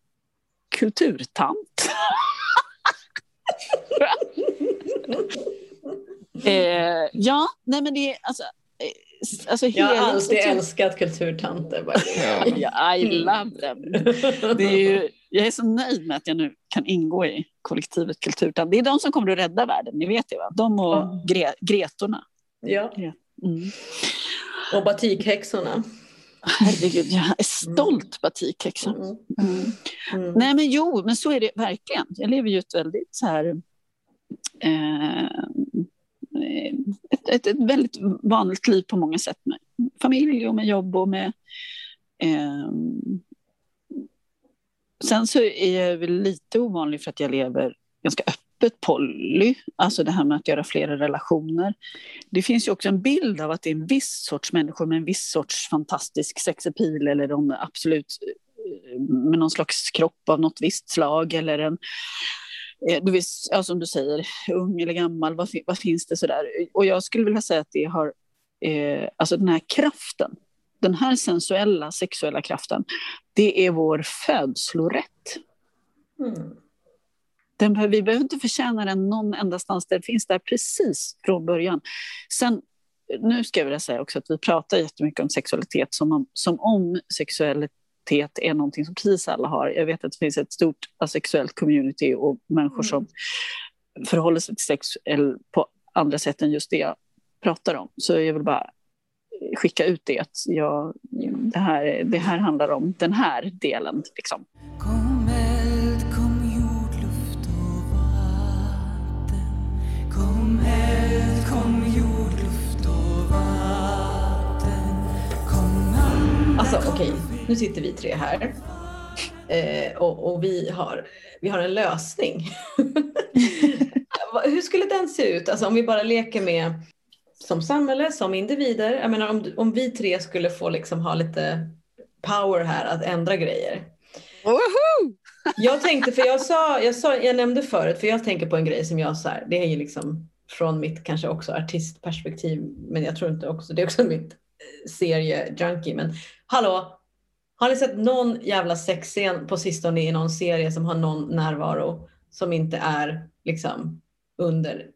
kulturtant. eh, ja, nej men det är alltså, alltså Jag har alltid älskat kulturtanter. I love them. Det är ju, jag är så nöjd med att jag nu kan ingå i kollektivet kulturtant. Det är de som kommer att rädda världen, ni vet det va? De och mm. Gre Gretorna. Ja. Mm. Och batikhäxorna. Herregud, jag är stolt mm. batikhäxa. Mm. Mm. Mm. Nej men jo, men så är det verkligen. Jag lever ju ett väldigt så här... Eh, ett, ett, ett, väldigt vanligt liv på många sätt med familj och med jobb och med... Eh, sen så är jag väl lite ovanlig för att jag lever ganska öppet poly, alltså det här med att göra flera relationer. Det finns ju också en bild av att det är en viss sorts människor med en viss sorts fantastisk sexepil eller de absolut eh, med någon slags kropp av något visst slag eller en du vet, ja, som du säger, ung eller gammal, vad, vad finns det sådär? Och jag skulle vilja säga att det har, eh, alltså den här kraften, den här sensuella sexuella kraften, det är vår födslorätt. Mm. Den, vi behöver inte förtjäna den någon endastans, den finns där precis från början. Sen, nu ska jag vilja säga också att vi pratar jättemycket om sexualitet som om, som om sexualitet är någonting som precis alla har. Jag vet att det finns ett stort asexuellt community och människor mm. som förhåller sig till sex på andra sätt än just det jag pratar om. Så jag vill bara skicka ut det att jag, det, här, det här handlar om den här delen. Liksom. Alltså okej, okay. Nu sitter vi tre här. Eh, och, och vi, har, vi har en lösning. Hur skulle den se ut? Alltså om vi bara leker med som samhälle, som individer. Jag menar om, om vi tre skulle få liksom ha lite power här att ändra grejer. Woho! Jag tänkte, för jag sa, jag sa, jag nämnde förut, för jag tänker på en grej som jag så här, det är ju liksom från mitt kanske också artistperspektiv, men jag tror inte också, det är också mitt serie-junkie. Men hallå, har ni sett någon jävla sexscen på sistone i någon serie som har någon närvaro som inte är liksom under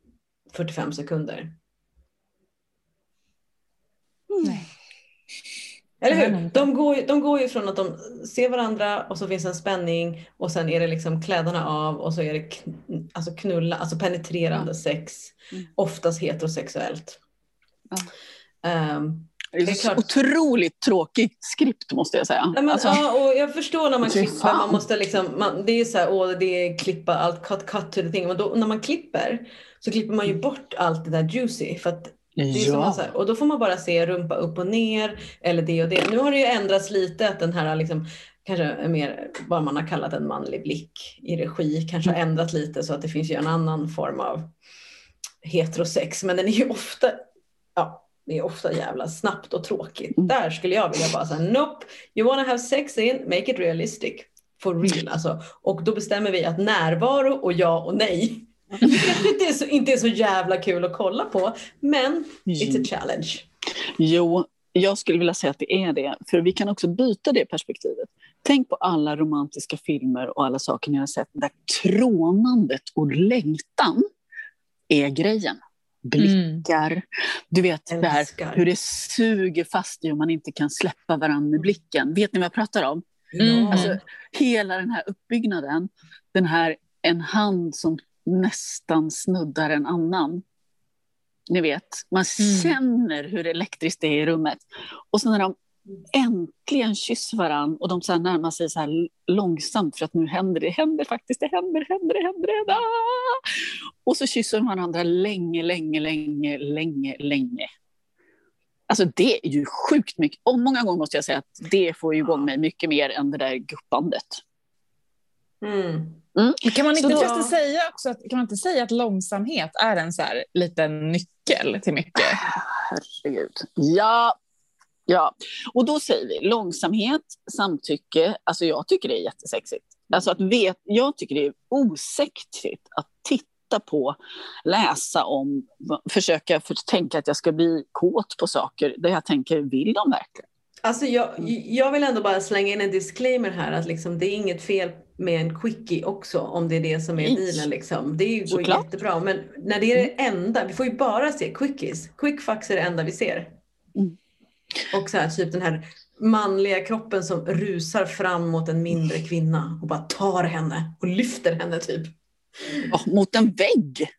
45 sekunder? Nej. Eller hur? De går, ju, de går ju från att de ser varandra och så finns en spänning och sen är det liksom kläderna av och så är det kn alltså knulla, alltså penetrerande ja. sex. Mm. Oftast heterosexuellt. Ja. Um, det är, det är så otroligt tråkigt skript måste jag säga. Ja, men, alltså, ja, och jag förstår när man klipper, man måste liksom, man, det är så här, åh, det är klippa allt, cut, cut to the thing. Men då, när man klipper så klipper man ju mm. bort allt det där juicy. För att det är ja. här, och då får man bara se rumpa upp och ner eller det och det. Nu har det ju ändrats lite att den här liksom, kanske mer vad man har kallat en manlig blick i regi kanske har mm. ändrat lite så att det finns ju en annan form av heterosex. Men den är ju ofta, ja, det är ofta jävla snabbt och tråkigt. Mm. Där skulle jag vilja bara säga nope, you wanna have sex in, make it realistic. For real alltså. Och då bestämmer vi att närvaro och ja och nej. Det kanske inte är så, inte är så jävla kul att kolla på, men it's a challenge. Jo, jag skulle vilja säga att det är det, för vi kan också byta det perspektivet. Tänk på alla romantiska filmer och alla saker ni har sett där trånandet och längtan är grejen blickar. Mm. Du vet det här, hur det suger fast i om man inte kan släppa varandra med blicken. Vet ni vad jag pratar om? Mm. Alltså, hela den här uppbyggnaden, den här en hand som nästan snuddar en annan. ni vet. Man Mm. känner hur elektriskt det är i rummet. Och så när de äntligen kysser varandra och de så närmar sig så här långsamt för att nu händer det, händer faktiskt, det händer, händer, det händer, det händer. Ah! Och så kysser de varandra länge, länge, länge, länge, länge. Alltså det är ju sjukt mycket. Och många gånger måste jag säga att det får igång mig mycket mer än det där guppandet. Mm. Men kan man inte då- förresten säga också att, kan man inte säga att långsamhet är en så här liten nyckel till mycket? Herregud. Ja, ja. Och då säger vi långsamhet, samtycke. Alltså jag tycker det är jättesexigt. Alltså att vet, jag tycker det är osexigt att titta på, läsa om, försöka för, tänka att jag ska bli kåt på saker där jag tänker, vill de verkligen? Alltså jag, jag vill ändå bara slänga in en disclaimer här att liksom, det är inget fel med en quickie också om det är det som är Nej. dealen. Liksom. Det går Såklart. jättebra men när det är det enda, vi får ju bara se quickies. Quickfucks är det enda vi ser. Mm. Och så här, typ den här manliga kroppen som rusar fram mot en mindre kvinna och bara tar henne och lyfter henne typ. Ja, mot en vägg.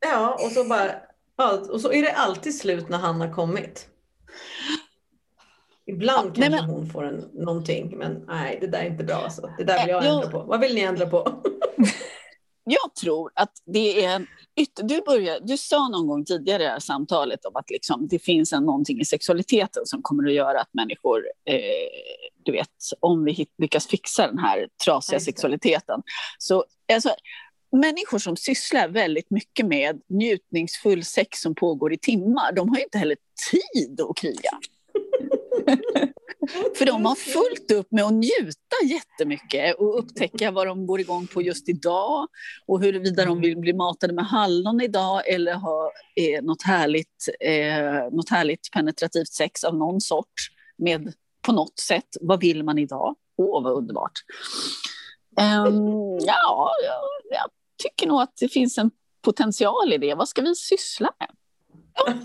Ja, och så bara, ja, och så är det alltid slut när han har kommit. Ibland Ja, kanske hon får en, någonting, men nej, det där är inte bra. Alltså. Det där vill jag jag- ändra på. Vad vill ni ändra på? Jag tror att det är en ytter... Du, börjar, du sa någon gång tidigare i det här samtalet om att liksom, det finns en, någonting i sexualiteten som kommer att göra att människor, eh, du vet, om vi lyckas fixa den här trasiga sexualiteten. Så, alltså, människor som sysslar väldigt mycket med njutningsfull sex som pågår i timmar, de har inte heller tid att kriga. För de har fullt upp med att njuta jättemycket och upptäcka vad de går igång på just idag och huruvida de vill bli matade med hallon idag eller ha eh, något, härligt, eh, något härligt penetrativt sex av någon sort med på något sätt. Vad vill man idag? Åh, vad underbart. Um, ja, jag, jag tycker nog att det finns en potential i det. Vad ska vi syssla med?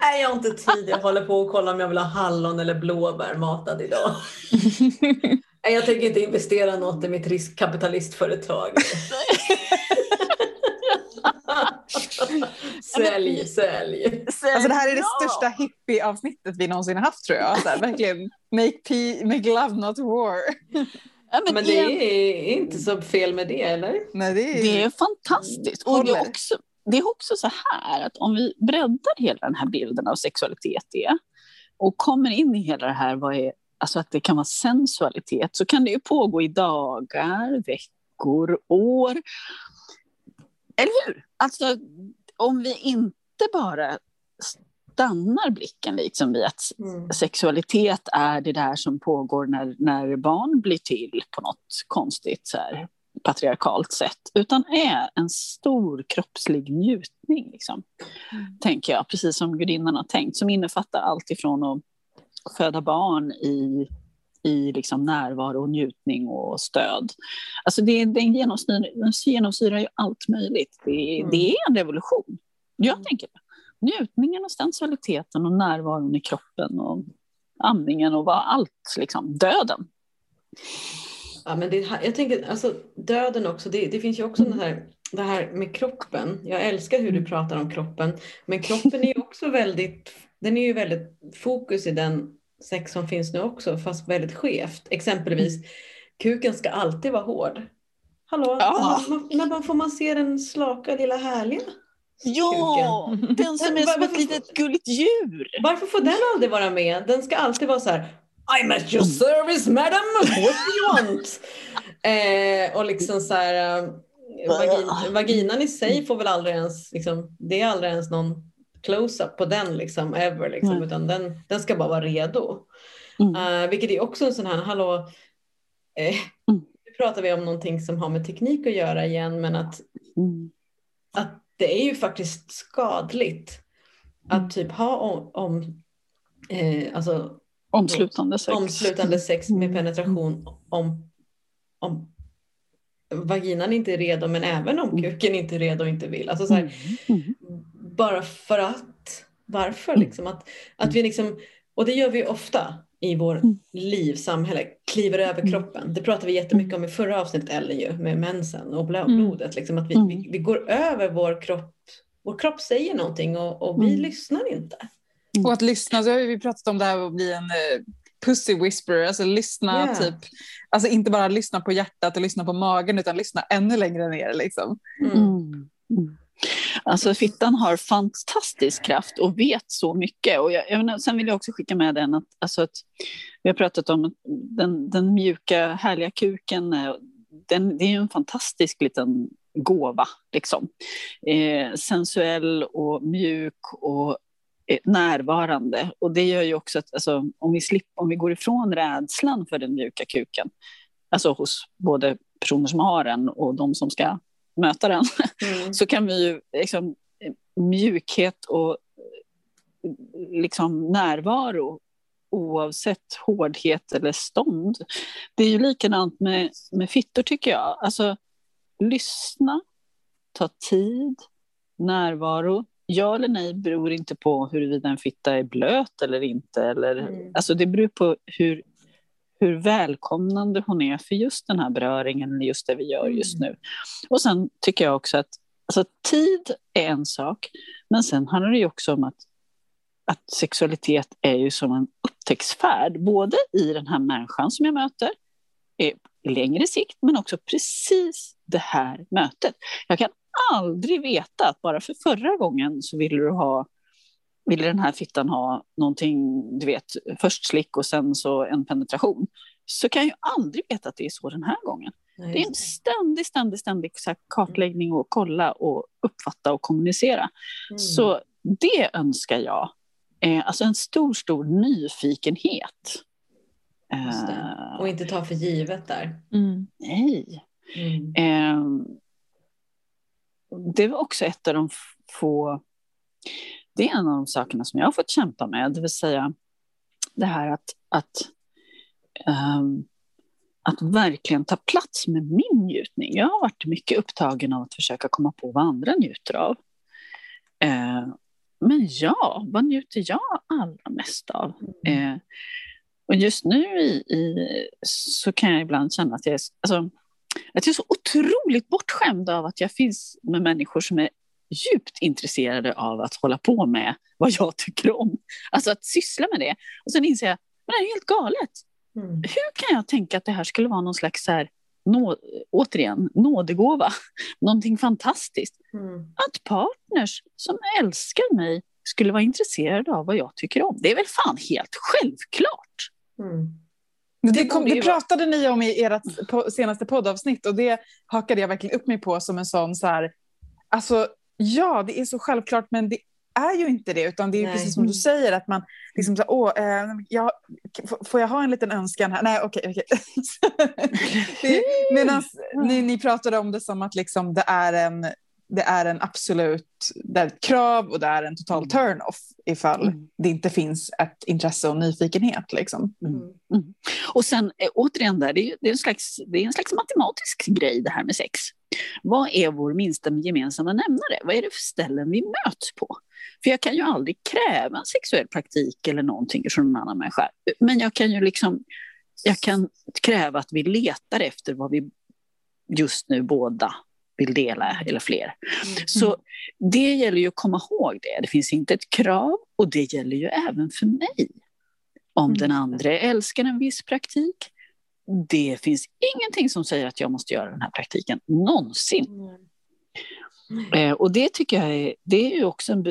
nej, jag har inte tid. Jag håller på att kolla om jag vill ha hallon eller blåbär matad idag. Nej, jag tänker inte investera något i mitt riskkapitalistföretag. sälj, sälj. Alltså det här är det största hippie-avsnittet vi någonsin har haft tror jag. Så här, verkligen make, pe- make love not war. Ja, men Men det är inte så fel med det, eller? Nej, det är, Det är fantastiskt. Och det är, också, det är också så här att om vi breddar hela den här bilden av sexualitet är, och kommer in i hela det här, vad är, alltså att det kan vara sensualitet, så kan det ju pågå i dagar, veckor, år. Eller hur? Alltså om vi inte bara stannar blicken liksom vid att Mm. sexualitet är det där som pågår när, när barn blir till på något konstigt så här, patriarkalt sätt, utan är en stor kroppslig njutning, liksom, tänker jag, precis som gudinnan har tänkt, som innefattar allt ifrån att föda barn i, i liksom närvaro, och njutning och stöd. Alltså det, den genomsyrar, den genomsyrar ju allt möjligt. Det, Mm. det är en revolution. Jag Mm. tänker det. Njutningen och sensualiteten och närvaron i kroppen och amningen och vad allt, liksom, döden. Ja, men det, jag tänker, alltså döden också, det, det finns ju också den här, det här med kroppen. Jag älskar hur du pratar om kroppen, men kroppen är ju också väldigt, den är ju väldigt fokus i den sex som finns nu också, fast väldigt skevt. Exempelvis, kuken ska alltid vara hård. Hallå, Ja. man, när man får man se den slaka lilla härliga Ja, den som är som ett litet gulligt djur. Varför får den aldrig vara med? Den ska alltid vara så här I'm at your service madam, what do you want? Eh, och liksom så här, eh, vagin, vaginan i sig får väl aldrig ens, liksom, det är aldrig ens någon close-up på den liksom, ever, liksom, Nej. utan den, den ska bara vara redo. Mm. Eh, vilket är också en sån här, hallå, eh, Mm. nu pratar vi om någonting som har med teknik att göra igen, men att Mm. att det är ju faktiskt skadligt Mm. att typ ha om, om eh, alltså Omslutande sex. omslutande sex med Mm. penetration om, om vaginan inte är redo men även om Mm. kuken inte är redo och inte vill. Alltså så här, Mm. Bara för att. Varför liksom? Att, att vi liksom, och det gör vi ofta i vår Mm. liv, samhälle, kliver över kroppen. Det pratade vi jättemycket om i förra avsnittet Ellen ju, med mensen och blod- blodet. Liksom, att vi, vi, vi går över vår kropp vår kropp säger någonting och, och vi lyssnar inte. Och att lyssna, så har vi pratat om det här att bli en eh, pussy whisperer, alltså lyssna Ja. typ, alltså inte bara lyssna på hjärtat och lyssna på magen utan lyssna ännu längre ner liksom. Mm. Mm. Mm. Alltså fittan har fantastisk kraft och vet så mycket. Och jag, jag menar, sen vill jag också skicka med den att, alltså att vi har pratat om den, den mjuka härliga kuken. eh, Den, det är ju en fantastisk liten gåva. Liksom. Eh, sensuell och mjuk och närvarande. Och det gör ju också att alltså, om, vi slipper, om vi går ifrån rädslan för den mjuka kuken, alltså hos både personer som har den och de som ska möta den, Mm. så kan vi ju liksom mjukhet och liksom närvaro oavsett hårdhet eller stånd. Det är ju likadant med, med fittor tycker jag. Alltså lyssna, ta tid, närvaro. Ja eller nej beror inte på huruvida en fitta är blöt eller inte. Eller, Mm. Alltså det beror på hur, hur välkomnande hon är för just den här beröringen, eller just det vi gör just nu. Och sen tycker jag också att alltså, tid är en sak, men sen handlar det ju också om att, att sexualitet är ju som en upptäcktsfärd, både i den här människan som jag möter, eh, i längre sikt, men också precis det här mötet. Jag kan aldrig veta att bara för förra gången så ville du ha ville den här fittan ha någonting, du vet, först slick och sen så en penetration. Så kan jag aldrig veta att det är så den här gången. Nej, Det är en ständig, ständig, ständig så här kartläggning och kolla och uppfatta och kommunicera. Mm. Så det önskar jag. Eh, alltså en stor, stor nyfikenhet. Det. Eh, Och inte ta för givet där. nej. Mm. Eh, det var också ett av de få... Det är en av de sakerna som jag har fått kämpa med, det vill säga det här att, att, ehm, att verkligen ta plats med min njutning. Jag har varit mycket upptagen av att försöka komma på vad andra njuter av. Eh, men ja, vad njuter jag allra mest av? Eh, och just nu i, i, så kan jag ibland känna att jag är, alltså, att jag är så otroligt bortskämd av att jag finns med människor som är djupt intresserade av att hålla på med vad jag tycker om. Alltså att syssla med det. Och sen inser jag, men det är helt galet. Mm. Hur kan jag tänka att det här skulle vara någon slags, så här, nå, återigen, nådegåva? Någonting fantastiskt. Mm. Att partners som älskar mig skulle vara intresserade av vad jag tycker om. Det är väl fan helt självklart. Mm. Det, kom, det pratade ni om i ert senaste poddavsnitt och det hakade jag verkligen upp mig på som en sån så här, alltså ja, det är så självklart men det är ju inte det utan det är ju precis som du säger att man liksom så här, åh, eh, jag, får jag ha en liten önskan här? Nej, okej, okej. Det- Medan ni, ni pratade om det som att liksom det är en det är en absolut det är ett krav och det är en total turn-off ifall Mm. det inte finns ett intresse och nyfikenhet. Liksom. Mm. Och sen eh, återigen, där, det, är, det, är en slags, det är en slags matematisk grej det här med sex. Vad är vår minsta gemensamma nämnare? Vad är det för ställen vi möts på? För jag kan ju aldrig kräva en sexuell praktik eller någonting från en annan människa. Men jag kan ju liksom, jag kan kräva att vi letar efter vad vi just nu båda vill dela eller fler. Så det gäller ju att komma ihåg det. Det finns inte ett krav och det gäller ju även för mig. Om Mm. den andra älskar en viss praktik, det finns ingenting som säger att jag måste göra den här praktiken någonsin. Eh, och det tycker jag är, det är ju också en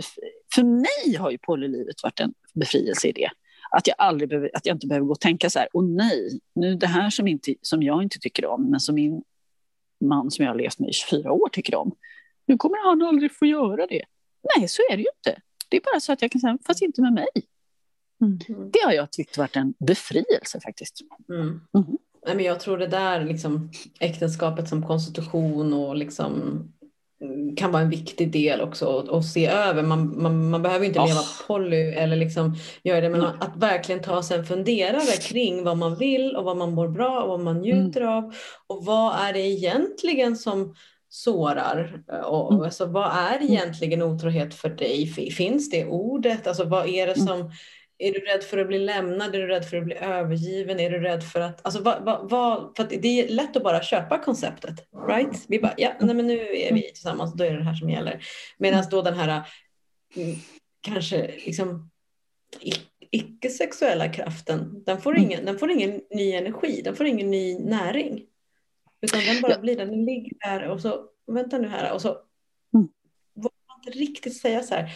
För mig har ju polylivet varit en befrielse i det. Att jag, aldrig behöver, att jag inte behöver gå och tänka så här, åh nej, nu det här som, inte, som jag inte tycker om, men som min man som jag har levt med i 24 år tycker om, nu kommer han aldrig få göra det. Nej, så är det ju inte. Det är bara så att jag kan säga, fast inte med mig. Mm. Det har jag tyckt varit en befrielse faktiskt. Mm. Mhm. Nej, men jag tror det där liksom, äktenskapet som konstitution och liksom, mm, kan vara en viktig del också att, se över. Man, man, man behöver inte Ja. leva poly eller liksom göra det, men Nej. att verkligen ta sig en funderare kring vad man vill och vad man mår bra och vad man njuter av. Och vad är det egentligen som sårar? Och, Mm. alltså, vad är egentligen otrohet för dig? Fi- Finns det ordet? Alltså, vad är det Mm. som Är du rädd för att bli lämnad? Är du rädd för att bli övergiven? Är du rädd för att... Alltså, vad, vad, vad, för att det är lätt att bara köpa konceptet. Right? Vi bara, ja, nej, men nu är vi tillsammans, då är det det här som gäller. Medan då den här mm, kanske liksom icke-sexuella kraften, den får, mm. ingen, den får ingen ny energi, den får ingen ny näring. Utan den bara blir, den ligger där och så, vänta nu här, och så mm. vågar man inte riktigt säga så här,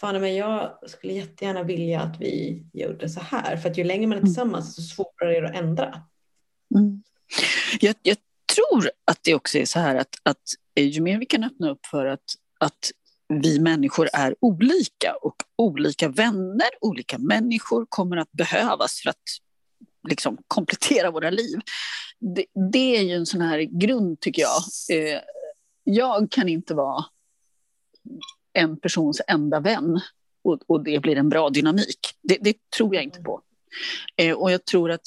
fan men jag skulle jättegärna vilja att vi gjorde så här, för att ju längre man är mm. tillsammans så svårare är det att ändra. Mm. Jag, jag, tror att det också är så här att, att ju mer vi kan öppna upp för att, att vi människor är olika och olika vänner, olika människor kommer att behövas för att liksom komplettera våra liv. Det, det är ju en sån här grund, tycker jag. Eh, jag kan inte vara en persons enda vän och, och det blir en bra dynamik. Det, det tror jag inte på. Eh, och jag tror att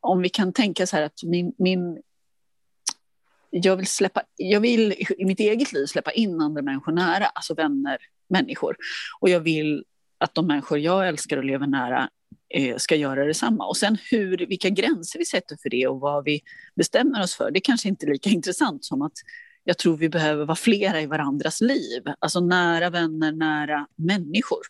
om vi kan tänka så här att min, min jag vill, släppa, jag vill i mitt eget liv släppa in andra människor nära, alltså vänner, människor. Och jag vill att de människor jag älskar och lever nära eh, ska göra detsamma. Och sen hur, vilka gränser vi sätter för det och vad vi bestämmer oss för, det kanske inte är lika intressant som att jag tror vi behöver vara flera i varandras liv. Alltså nära vänner, nära människor.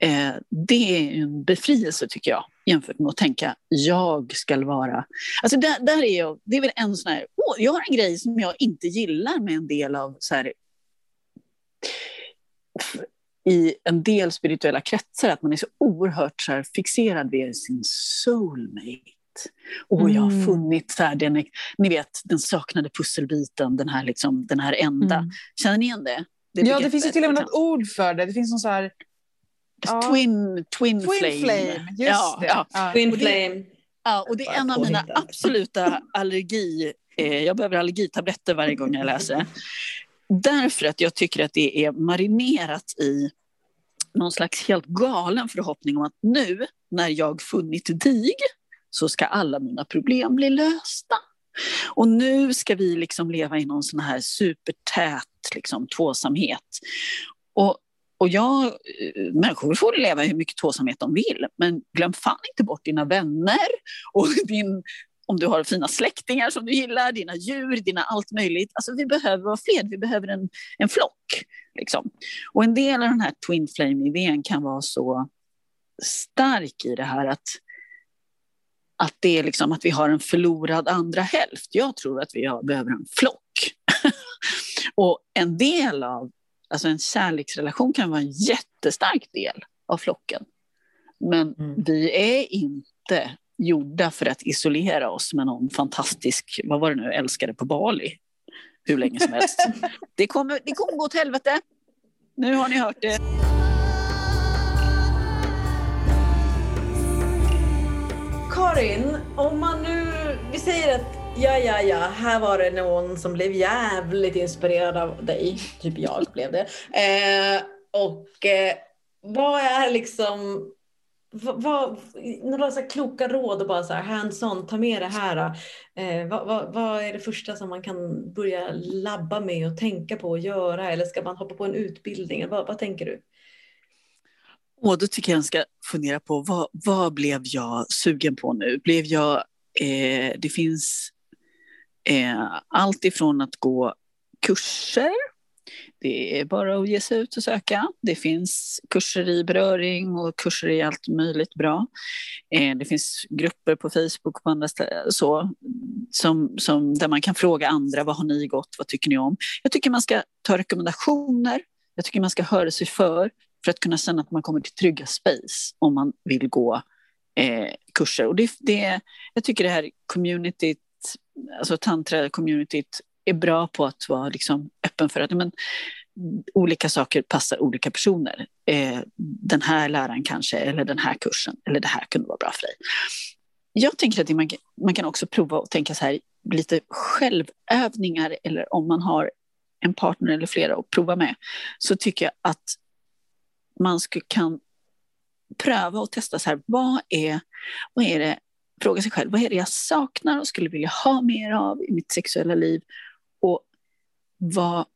Eh, det är en befrielse tycker jag, jämfört med att tänka jag ska vara... Alltså där, där är jag, det är väl en sån här... Oh, jag har en grej som jag inte gillar med en del av så här, i en del spirituella kretsar, att man är så oerhört så här, fixerad vid sin soulmate. Och mm. jag har mm. funnit så här, den, ni vet, den saknade pusselbiten, den här, liksom, den här enda. Mm. Känner ni igen det? det ja, det finns ju till och med något ord för det. Det finns någon så här Ja. Twin, twin, twin flame. flame. Just ja, det. Ja. Twin det, flame. Ja, och det är en av mina absoluta allergi... Eh, jag behöver allergitabletter varje gång jag läser. Därför att jag tycker att det är marinerat i någon slags helt galen förhoppning om att nu, när jag funnit dig, så ska alla mina problem bli lösta. Och nu ska vi liksom leva i någon sån här supertät liksom, tvåsamhet. Och och jag, eh, människor får leva hur mycket tvåsamhet de vill, men glöm fan inte bort dina vänner och din, om du har fina släktingar som du gillar, dina djur, dina allt möjligt. Alltså vi behöver vara fler, vi behöver en, en flock. Liksom. Och en del av den här Twin Flame-idén kan vara så stark i det här att, att det är liksom att vi har en förlorad andra hälft. Jag tror att vi har, behöver en flock. och en del av Alltså en kärleksrelation kan vara en jättestark del av flocken. Men mm. vi är inte gjorda för att isolera oss med någon fantastisk, vad var det nu, älskare på Bali. Hur länge som helst. det, kommer, det kommer gå åt helvete. Nu har ni hört det. Karin, om man nu, vi säger att Ja, ja, ja, här var det någon som blev jävligt inspirerad av dig. Typ jag blev det. Eh, och eh, vad är liksom, vad, vad, några så kloka råd och bara så här hands-on, ta med det här. Eh, vad, vad, vad, är det första som man kan börja labba med och tänka på och göra? Eller ska man hoppa på en utbildning? Vad, vad tänker du? Och då tycker jag man ska fundera på vad, vad blev jag sugen på nu? Blev jag, eh, det finns Eh, allt ifrån att gå kurser, det är bara att ge sig ut och söka. Det finns kurser i beröring och kurser i allt möjligt bra. Eh, det finns grupper på Facebook och på andra ställen så, som, som, där man kan fråga andra, vad har ni gått, vad tycker ni om? Jag tycker man ska ta rekommendationer, jag tycker man ska höra sig för, för att kunna känna att man kommer till trygga space om man vill gå eh, kurser. Och det, det, jag tycker det här communityt alltså tantra-communityt är bra på att vara liksom öppen för att men, olika saker passar olika personer. Eh, den här läraren kanske, eller den här kursen, eller det här kunde vara bra för dig. Jag tänker att man, man kan också prova att tänka så här, lite självövningar, eller om man har en partner eller flera att prova med, så tycker jag att man ska, kan pröva och testa så här, vad är, vad är det fråga sig själv, vad är det jag saknar och skulle vilja ha mer av i mitt sexuella liv? Och, vad,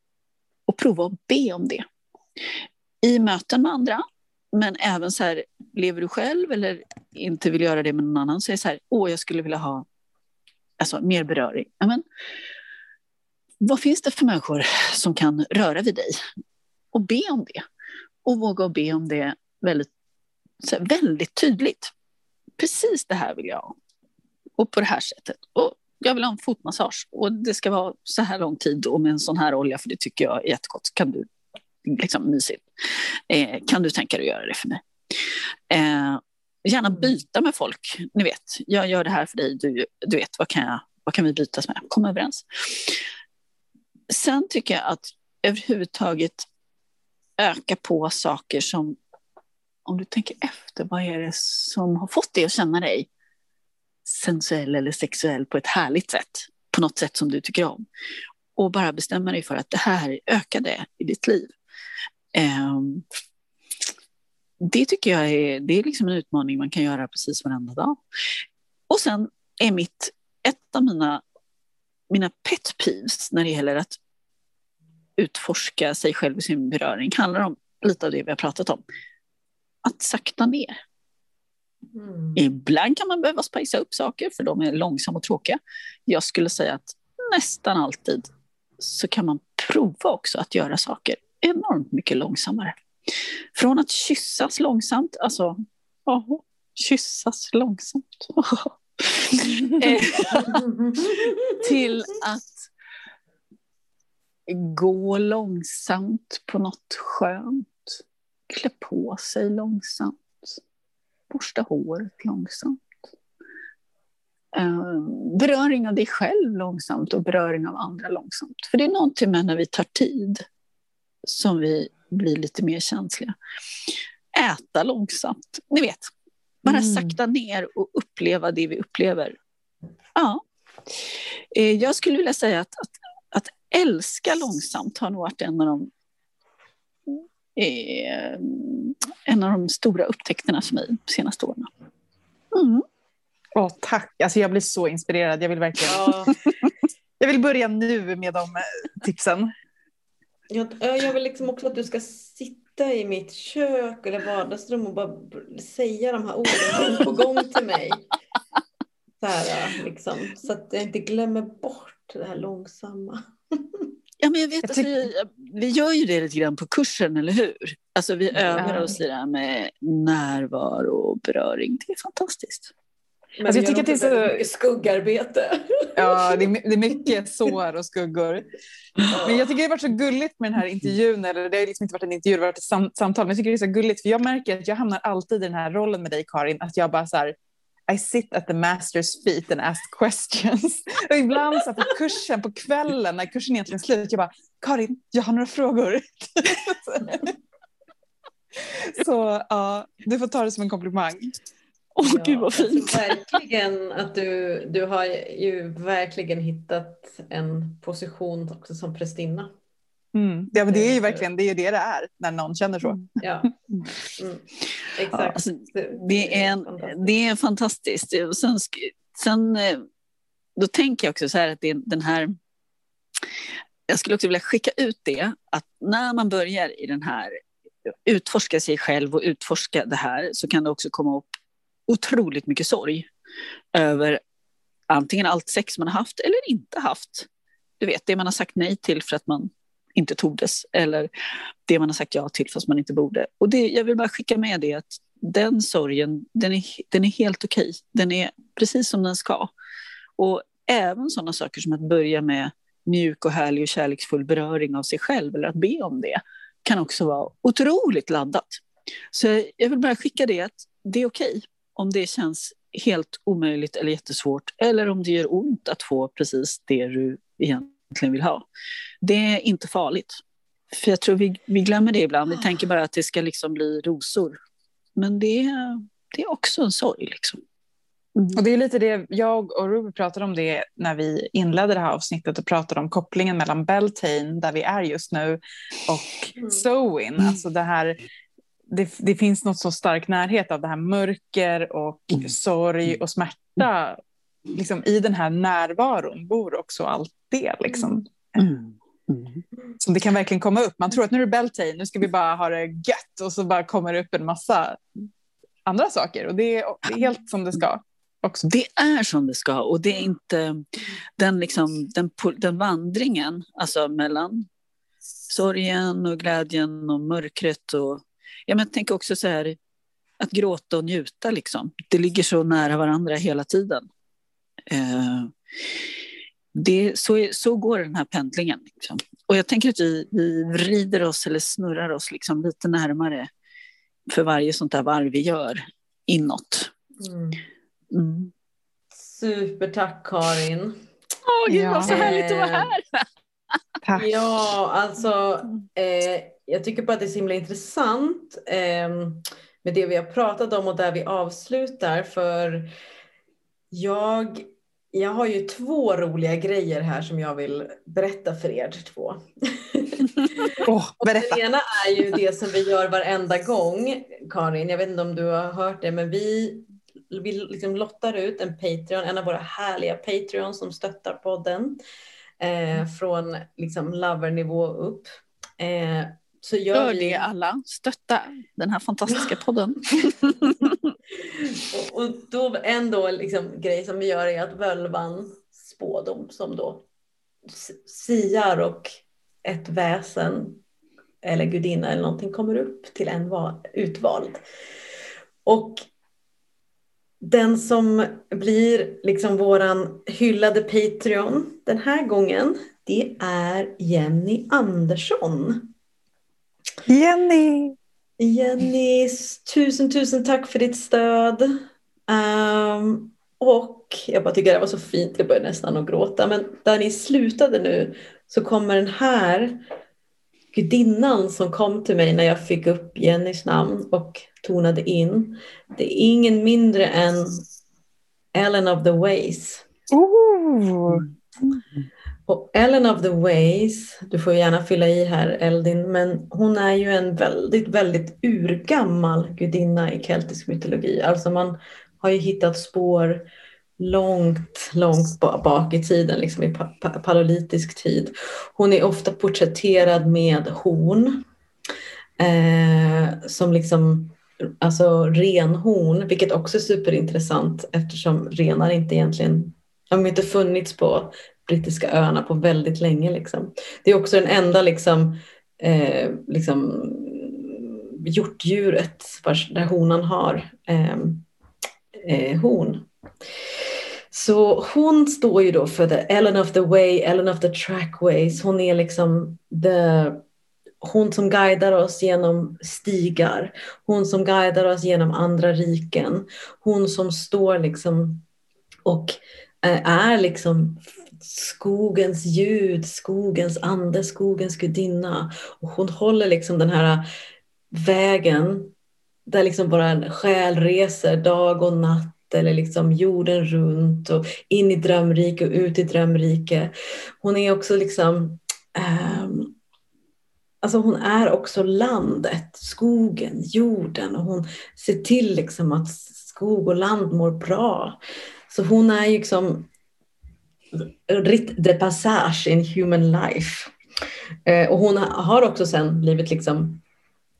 och prova att be om det. I möten med andra, men även så här, lever du själv eller inte vill göra det med någon annan så är det så här, åh jag skulle vilja ha alltså, mer beröring. Amen. Vad finns det för människor som kan röra vid dig? Och be om det. Och våga be om det väldigt, väldigt tydligt. Precis det här vill jag ha. Och på det här sättet. Och jag vill ha en fotmassage och det ska vara så här lång tid och med en sån här olja för det tycker jag är jättegott. Kan du, liksom mysigt. Eh, kan du tänka dig att göra det för mig? Eh, gärna byta med folk. Ni vet, jag gör det här för dig, du, du vet, vad kan, jag, vad kan vi bytas med? Kom överens. Sen tycker jag att överhuvudtaget öka på saker som, om du tänker efter, vad är det som har fått dig att känna dig sensuell eller sexuell på ett härligt sätt, på något sätt som du tycker om. Och bara bestämma dig för att det här ökade i ditt liv. Um, det tycker jag är, det är liksom en utmaning man kan göra precis varenda dag. Och sen är mitt, ett av mina, mina pet peeves när det gäller att utforska sig själv i sin beröring handlar om lite av det vi har pratat om. Att sakta ner. Mm. Ibland kan man behöva spicea upp saker för de är långsamma och tråkiga. Jag skulle säga att nästan alltid så kan man prova också att göra saker enormt mycket långsammare. Från att kyssas långsamt, alltså oh, kyssas långsamt. Eh, till att gå långsamt på något skönt. Klä på sig långsamt. Borsta håret långsamt. Uh, beröring av dig själv långsamt och beröring av andra långsamt. För det är någonting med när vi tar tid som vi blir lite mer känsliga. Äta långsamt, ni vet. Bara mm. sakta ner och uppleva det vi upplever. Ja. Uh, jag skulle vilja säga att, att älska långsamt har nog varit en av de eh, en av de stora upptäckterna för mig de senaste åren. Mm. Åh, tack, alltså jag blir så inspirerad. Jag vill verkligen ja. jag vill börja nu med de eh, tipsen. Jag, jag vill liksom också att du ska sitta i mitt kök eller vardagsrum och bara säga de här orden gång på gång till mig. Så, här, liksom, så att jag inte glömmer bort det här långsamma. Ja, men jag vet, jag alltså, vi, vi gör ju det lite grann på kursen, eller hur? Alltså, vi övar oss i det här med närvaro och beröring. Det är fantastiskt. Men alltså, jag tycker att det är så mycket skuggarbete. Ja, det är, det är mycket sår och skuggor. Men jag tycker det har varit så gulligt med den här intervjun, eller det har liksom inte varit en intervju, det har varit ett sam samtal, men jag tycker det är så gulligt för jag märker att jag hamnar alltid i den här rollen med dig Karin, att jag bara så här, i sit at the master's feet and ask questions. Och ibland så på kursen på kvällen när kursen egentligen är slut, jag bara Karin, jag har några frågor. så ja, du får ta det som en komplimang. Åh oh, ja, gud vad fint. verkligen att du, du har ju verkligen hittat en position också som prästinna. Mm. Ja, men det är ju verkligen det är det det är när någon känner så. Mm. Ja. Mm. Exakt. Ja, alltså, det, är en, det är fantastiskt. Sen, sen, eh, då tänker jag också så här att det är den här... Jag skulle också vilja skicka ut det, att när man börjar i den här utforska sig själv och utforska det här så kan det också komma upp otroligt mycket sorg över antingen allt sex man har haft eller inte haft. Du vet, det man har sagt nej till för att man inte tordes eller det man har sagt ja till fast man inte borde. Och det, jag vill bara skicka med det att den sorgen, den är, den är helt okej. Okay. Den är precis som den ska. Och även sådana saker som att börja med mjuk och härlig och kärleksfull beröring av sig själv eller att be om det kan också vara otroligt laddat. Så jag vill bara skicka det att det är okej okay om det känns helt omöjligt eller jättesvårt eller om det gör ont att få precis det du egentligen vill ha. Det är inte farligt. För jag tror vi, vi glömmer det ibland. Vi tänker bara att det ska liksom bli rosor. Men det, det är också en sorg. Liksom. Mm. Och det är lite det, jag och Ruby pratade om det när vi inledde det här avsnittet och pratade om kopplingen mellan Beltane, där vi är just nu, och mm. Sowin. Alltså det här, det, det, finns något så stark närhet av det här mörker och mm. sorg och smärta. Liksom, I den här närvaron bor också allt det. Liksom. Mm. Mm. Så det kan verkligen komma upp. Man tror att nu är det Beltane, nu ska vi bara ha det gött och så bara kommer det upp en massa andra saker och det är helt som det ska. Också. Det är som det ska och det är inte den, liksom, den, den vandringen alltså mellan sorgen och glädjen och mörkret. Och, ja, men tänk också så här, att gråta och njuta. Liksom. Det ligger så nära varandra hela tiden. Eh, det, så, så går den här pendlingen. Liksom. Och jag tänker att vi, vi vrider oss eller snurrar oss liksom lite närmare för varje sånt där varv vi gör inåt. Mm. Mm. Supertack Karin. Åh, gud ja. vad så härligt att vara här. Tack. Ja, alltså eh, jag tycker bara att det är så himla intressant eh, med det vi har pratat om och där vi avslutar. För jag, jag har ju två roliga grejer här som jag vill berätta för er två. Oh, berätta. Den ena är ju det som vi gör varenda gång, Karin. Jag vet inte om du har hört det, men vi vi liksom lottar ut en Patreon, en av våra härliga Patreons som stöttar podden. Eh, från liksom lovernivå upp. Eh, så gör, gör vi... det alla, stötta den här fantastiska podden. och, och, då en då liksom, grej som vi gör är att völvan spådom som då siar och ett väsen eller gudinna eller någonting kommer upp till en utvald. Och den som blir liksom våran hyllade Patreon den här gången, det är Jenny Andersson. Jenny! Jenny, tusen, tusen tack för ditt stöd. Um, och jag bara tycker det var så fint, jag började nästan att gråta. Men där ni slutade nu så kommer den här gudinnan som kom till mig när jag fick upp Jennys namn och tonade in. Det är ingen mindre än Ellen of the Ways. Oh. Och Ellen of the Ways, du får gärna fylla i här Eldin, men hon är ju en väldigt, väldigt urgammal gudinna i keltisk mytologi. Alltså man har ju hittat spår långt, långt bak i tiden, liksom i paleolitisk tid. Hon är ofta porträtterad med horn. Eh, som liksom, alltså renhorn, vilket också är superintressant eftersom renar inte egentligen, de har inte funnits på brittiska öarna på väldigt länge. Liksom. Det är också den enda liksom, eh, liksom, hjortdjuret där honan har eh, eh, horn. Så hon står ju då för the Ellen of the Way, Ellen of the Trackways. Hon är liksom the, hon som guidar oss genom stigar. Hon som guidar oss genom andra riken. Hon som står liksom och eh, är liksom skogens ljud, skogens ande, skogens gudinna. Och hon håller liksom den här vägen där liksom vår själ reser dag och natt eller liksom jorden runt och in i drömrike och ut i drömrike. Hon är också liksom um, Alltså hon är också landet, skogen, jorden och hon ser till liksom att skog och land mår bra. Så hon är liksom rite de passage in human life. Eh, och hon har också sen blivit liksom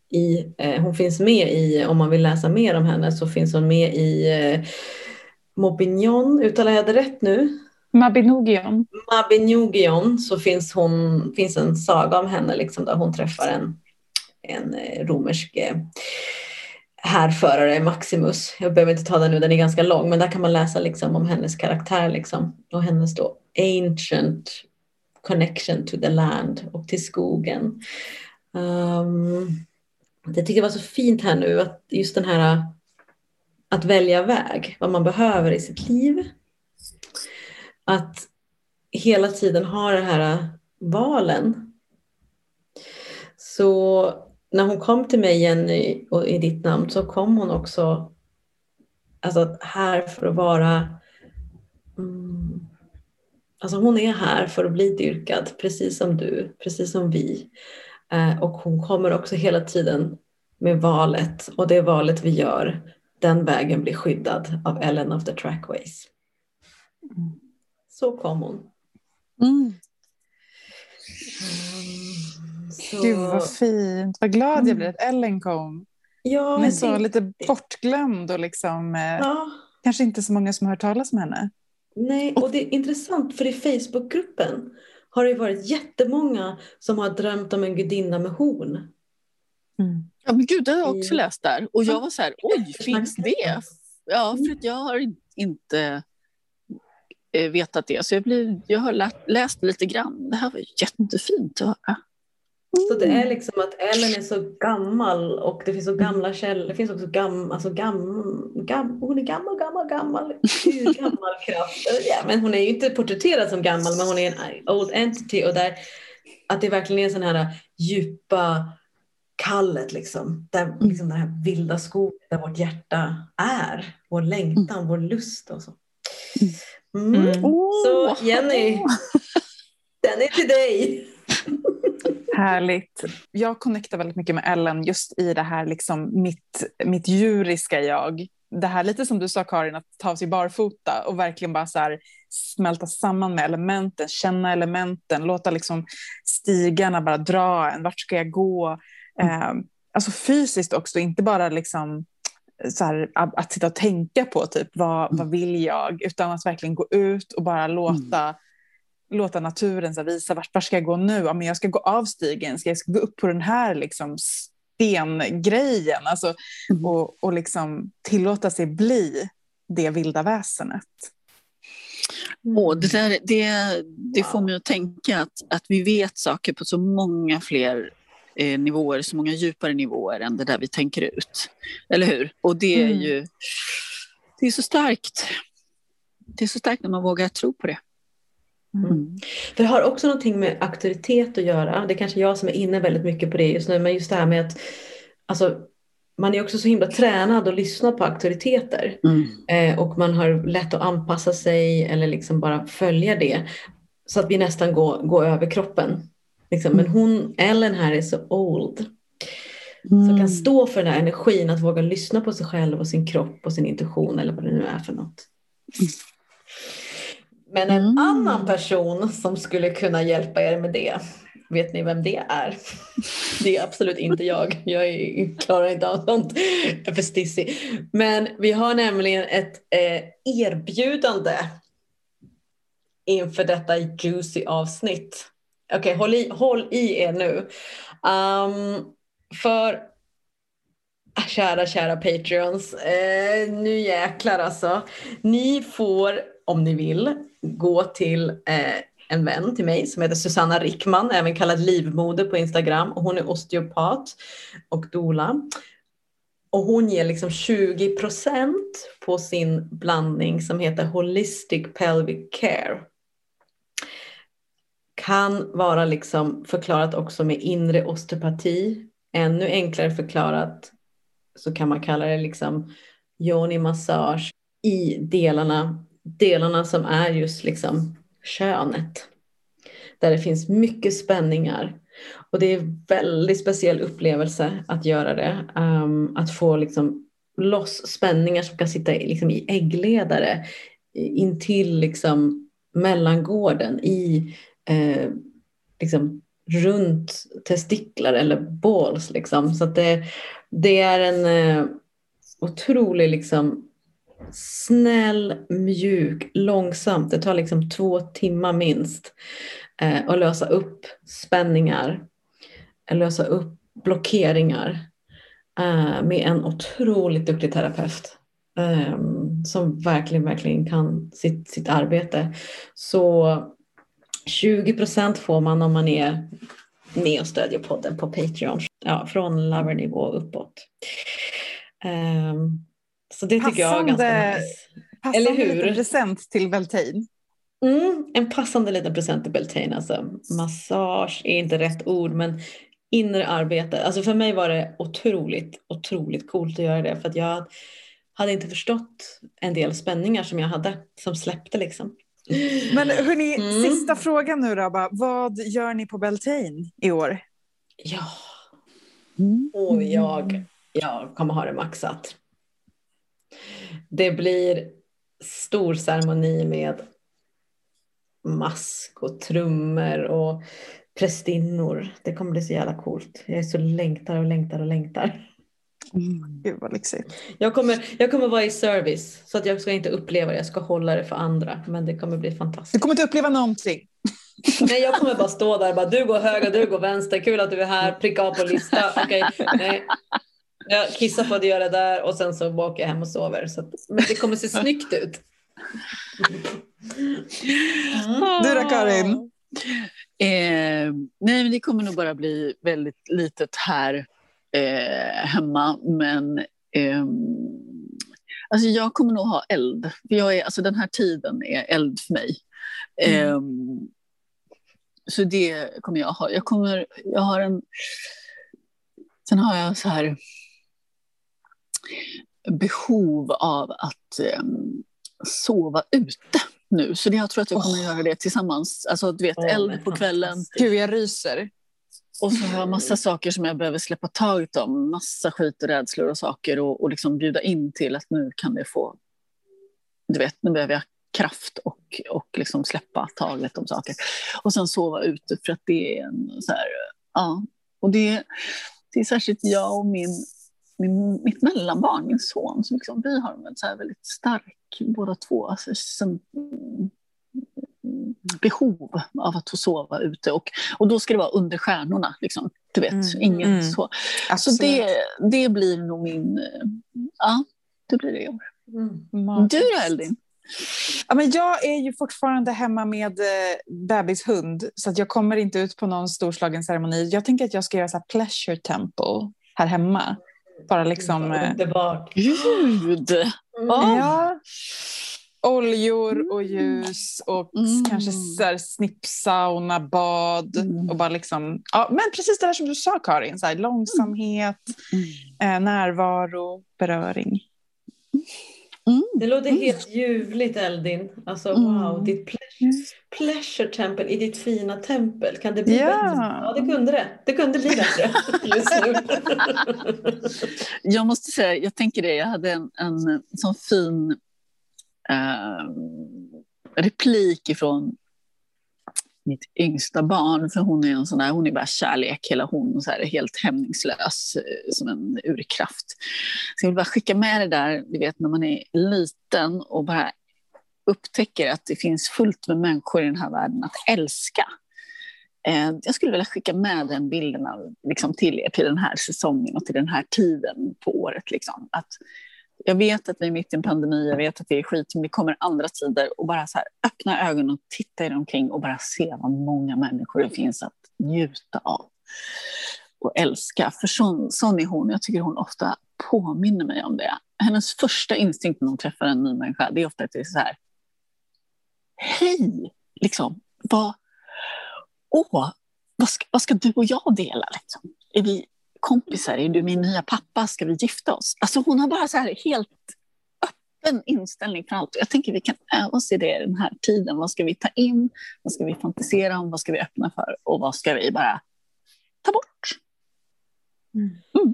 i, eh, hon finns med i, om man vill läsa mer om henne, så finns hon med i eh, Mobignon, uttalar jag det rätt nu? Mabinogion. Mabinogion, så finns, hon, finns en saga om henne liksom, där hon träffar en, en eh, romersk eh, härförare, Maximus. Jag behöver inte ta den nu, den är ganska lång, men där kan man läsa liksom, om hennes karaktär liksom, och hennes då ancient connection to the land och till skogen. Um, jag tycker det var så fint här nu att just den här äh, att välja väg, vad man behöver i sitt liv. Att hela tiden ha det här äh, valen. Så när hon kom till mig Jenny och i ditt namn så kom hon också alltså här för att vara mm, Alltså hon är här för att bli dyrkad, precis som du, precis som vi. Eh, och hon kommer också hela tiden med valet och det valet vi gör, den vägen blir skyddad av Ellen of the Trackways. Så kom hon. Mm. Så... Gud vad fint. Vad glad Mm. jag blir att Ellen kom. Ja, Hon är men så det- lite bortglömd och liksom, eh, ja. kanske inte så många som har hört talas om henne. Nej, och det är intressant för i Facebookgruppen har det varit jättemånga som har drömt om en gudinna med horn. Ja, men gud, det har jag också Mm. läst där. Och jag var så här, oj, finns det? Ja, för att jag har in- inte eh, vetat det. Så jag, blir, jag har lä- läst lite grann. Det här var jättefint att höra. Så det är liksom att Ellen är så gammal och det finns så gamla källor. Det finns också gam, alltså gam, gam, hon är gammal, gammal, gammal. Gammal kraft. Ja, men hon är ju inte porträtterad som gammal men hon är en old entity och där att det verkligen är sån här djupa kallet liksom. Där, liksom den här vilda skogen där vårt hjärta är. Vår längtan, vår lust och så. Mm. Mm. Så Jenny, den är till dig. Härligt. Jag connectar väldigt mycket med Ellen just i det här liksom mitt, mitt djuriska jag. Det här lite som du sa Karin, att ta sig barfota och verkligen bara så här smälta samman med elementen, känna elementen, låta liksom stigarna bara dra en, vart ska jag gå? Eh, alltså fysiskt också, inte bara liksom så här, att, att sitta och tänka på typ vad, vad vill jag, utan att verkligen gå ut och bara låta låta naturen så visa vart, vart ska jag gå nu? Ja, men jag ska gå av stigen, ska jag ska gå upp på den här liksom, stengrejen. Alltså, Mm. och, och liksom tillåta sig bli det vilda väsenet. Och det, där, det, det får mig att tänka att, att vi vet saker på så många fler eh, nivåer, så många djupare nivåer än det där vi tänker ut. Eller hur? Och det är Mm. ju det är så starkt. Det är så starkt när man vågar tro på det. Mm. Det har också någonting med auktoritet att göra. Det är kanske jag som är inne väldigt mycket på det just nu. Men just det här med att alltså, man är också så himla tränad att lyssna på auktoriteter. Mm. Eh, och man har lätt att anpassa sig eller liksom bara följa det. Så att vi nästan går, går över kroppen. Liksom. Men hon, Ellen här är så old. Som kan stå för den här energin att våga lyssna på sig själv och sin kropp och sin intuition eller vad det nu är för något. Men en Mm. annan person som skulle kunna hjälpa er med det, vet ni vem det är? Det är absolut inte jag. Jag är, klarar inte av sånt. Jag är för stissig. Men vi har nämligen ett eh, erbjudande inför detta juicy avsnitt. Okej, håll, i, håll i er nu. Um, för ah, kära, kära Patreons, eh, nu jäklar alltså. Ni får, om ni vill, gå till eh, en vän till mig som heter Susanna Rickman, även kallad Livmoder på Instagram. Och hon är osteopat och doula. Och hon ger liksom 20 procent på sin blandning som heter Holistic Pelvic Care. Kan vara liksom förklarat också med inre osteopati. Ännu enklare förklarat så kan man kalla det liksom yoni massage i delarna, delarna som är just liksom könet. Där det finns mycket spänningar. Och det är en väldigt speciell upplevelse att göra det. Um, att få liksom loss spänningar som kan sitta i, liksom i äggledare intill liksom mellangården i eh, liksom runt testiklar eller balls. Liksom. Så att det, det är en eh, otrolig liksom snäll, mjuk, långsamt. Det tar liksom två timmar minst eh, att lösa upp spänningar, eh, lösa upp blockeringar eh, med en otroligt duktig terapeut eh, som verkligen, verkligen kan sitt, sitt arbete. Så 20 procent får man om man är med och stödjer podden på Patreon. Ja, från lovernivå och uppåt. Um, så det tycker jag är ganska nice. Passande Eller hur? liten present till Beltane. Mm, en passande liten present till Beltane. Alltså. Massage är inte rätt ord men inre arbete. Alltså för mig var det otroligt, otroligt coolt att göra det för att jag hade inte förstått en del spänningar som jag hade som släppte liksom. Men hörni, Mm. sista frågan nu då. Bara, vad gör ni på Beltane i år? Ja, Mm. och jag, jag kommer ha det maxat. Det blir stor ceremoni med mask och trummor och prästinnor. Det kommer bli så jävla coolt. Jag är så längtar och längtar och längtar. Mm. Gud vad lyxigt. Jag kommer, jag kommer vara i service så att jag ska inte uppleva det. Jag ska hålla det för andra. Men det kommer bli fantastiskt. Du kommer inte uppleva någonting. Nej, jag kommer bara stå där och bara du går höger, du går vänster. Kul att du är här. Pricka av på lista. Okej, okay. nej. Jag kissar på att göra där och sen så åker jag hem och sover. Så att, men det kommer se snyggt ut. Du då Karin? Eh, nej, men det kommer nog bara bli väldigt litet här eh, hemma. Men eh, alltså jag kommer nog ha eld. För jag är, alltså den här tiden är eld för mig. Mm. Eh, så det kommer jag ha. Jag, kommer, jag har en... Sen har jag så här behov av att eh, sova ute nu. Så det, jag tror att jag kommer oh. göra det tillsammans. Alltså du vet, oh, eld på kvällen. Gud, jag ryser. Och så har jag massa saker som jag behöver släppa taget om. Massa skit och rädslor och saker och, och liksom bjuda in till att nu kan det få... Du vet, nu behöver jag kraft och, och liksom släppa taget om saker. Och sen sova ute för att det är en så här... Ja, och det, det är särskilt jag och min, min, mitt mellanbarn, min son, som liksom, vi har en så här väldigt stark, båda två, alltså, som, behov av att få sova ute. Och, och då ska det vara under stjärnorna. Liksom. Du vet, mm, inget mm. så. Absolut. Så det, det blir nog min... Ja, det blir det i år. Mm. Du då, Eldin? Ja, men jag är ju fortfarande hemma med eh, bebishund så att jag kommer inte ut på någon storslagen ceremoni. Jag tänker att jag ska göra så pleasure temple här hemma. Bara liksom... Eh, Underbart. Gud! Mm. Ja oljor och mm. ljus och mm. kanske så här snippsauna, bad mm. och bara liksom, ja, men precis det där som du sa Karin, så här, långsamhet, mm. eh, närvaro, beröring. Mm. Det låter helt ljuvligt Eldin. Alltså wow, ditt pleasure, pleasure temple i ditt fina tempel. Kan det bli ja. bättre? Ja, det kunde det. Det kunde bli bättre just nu. jag måste säga, jag tänker det, jag hade en, en sån fin eh, replik ifrån mitt yngsta barn, för hon är en sån där, hon är bara kärlek hela hon, så här, helt hämningslös eh, som en urkraft. Så jag vill bara skicka med det där, du vet när man är liten och bara upptäcker att det finns fullt med människor i den här världen att älska. Eh, jag skulle vilja skicka med den bilden av, liksom, till er till den här säsongen och till den här tiden på året. Liksom. Att jag vet att vi är mitt i en pandemi, jag vet att det är skit, men det kommer andra tider. Och bara så här, öppna ögonen och titta er omkring och bara se vad många människor det finns att njuta av och älska. För sån, sån är hon. Jag tycker hon ofta påminner mig om det. Hennes första instinkt när hon träffar en ny människa, det är ofta att det är så här. Hej! Liksom, vad, åh, vad ska, vad ska du och jag dela? Liksom? Är vi kompisar, är du min nya pappa, ska vi gifta oss? Alltså hon har bara så här helt öppen inställning för allt. Jag tänker vi kan öva oss i det den här tiden. Vad ska vi ta in? Vad ska vi fantisera om? Vad ska vi öppna för? Och vad ska vi bara ta bort? Mm. mm.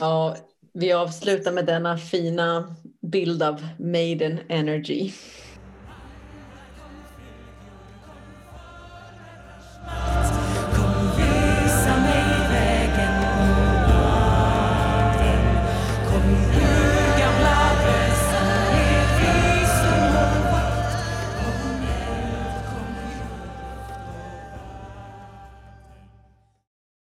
Ja, vi avslutar med denna fina bild av Maiden Energy.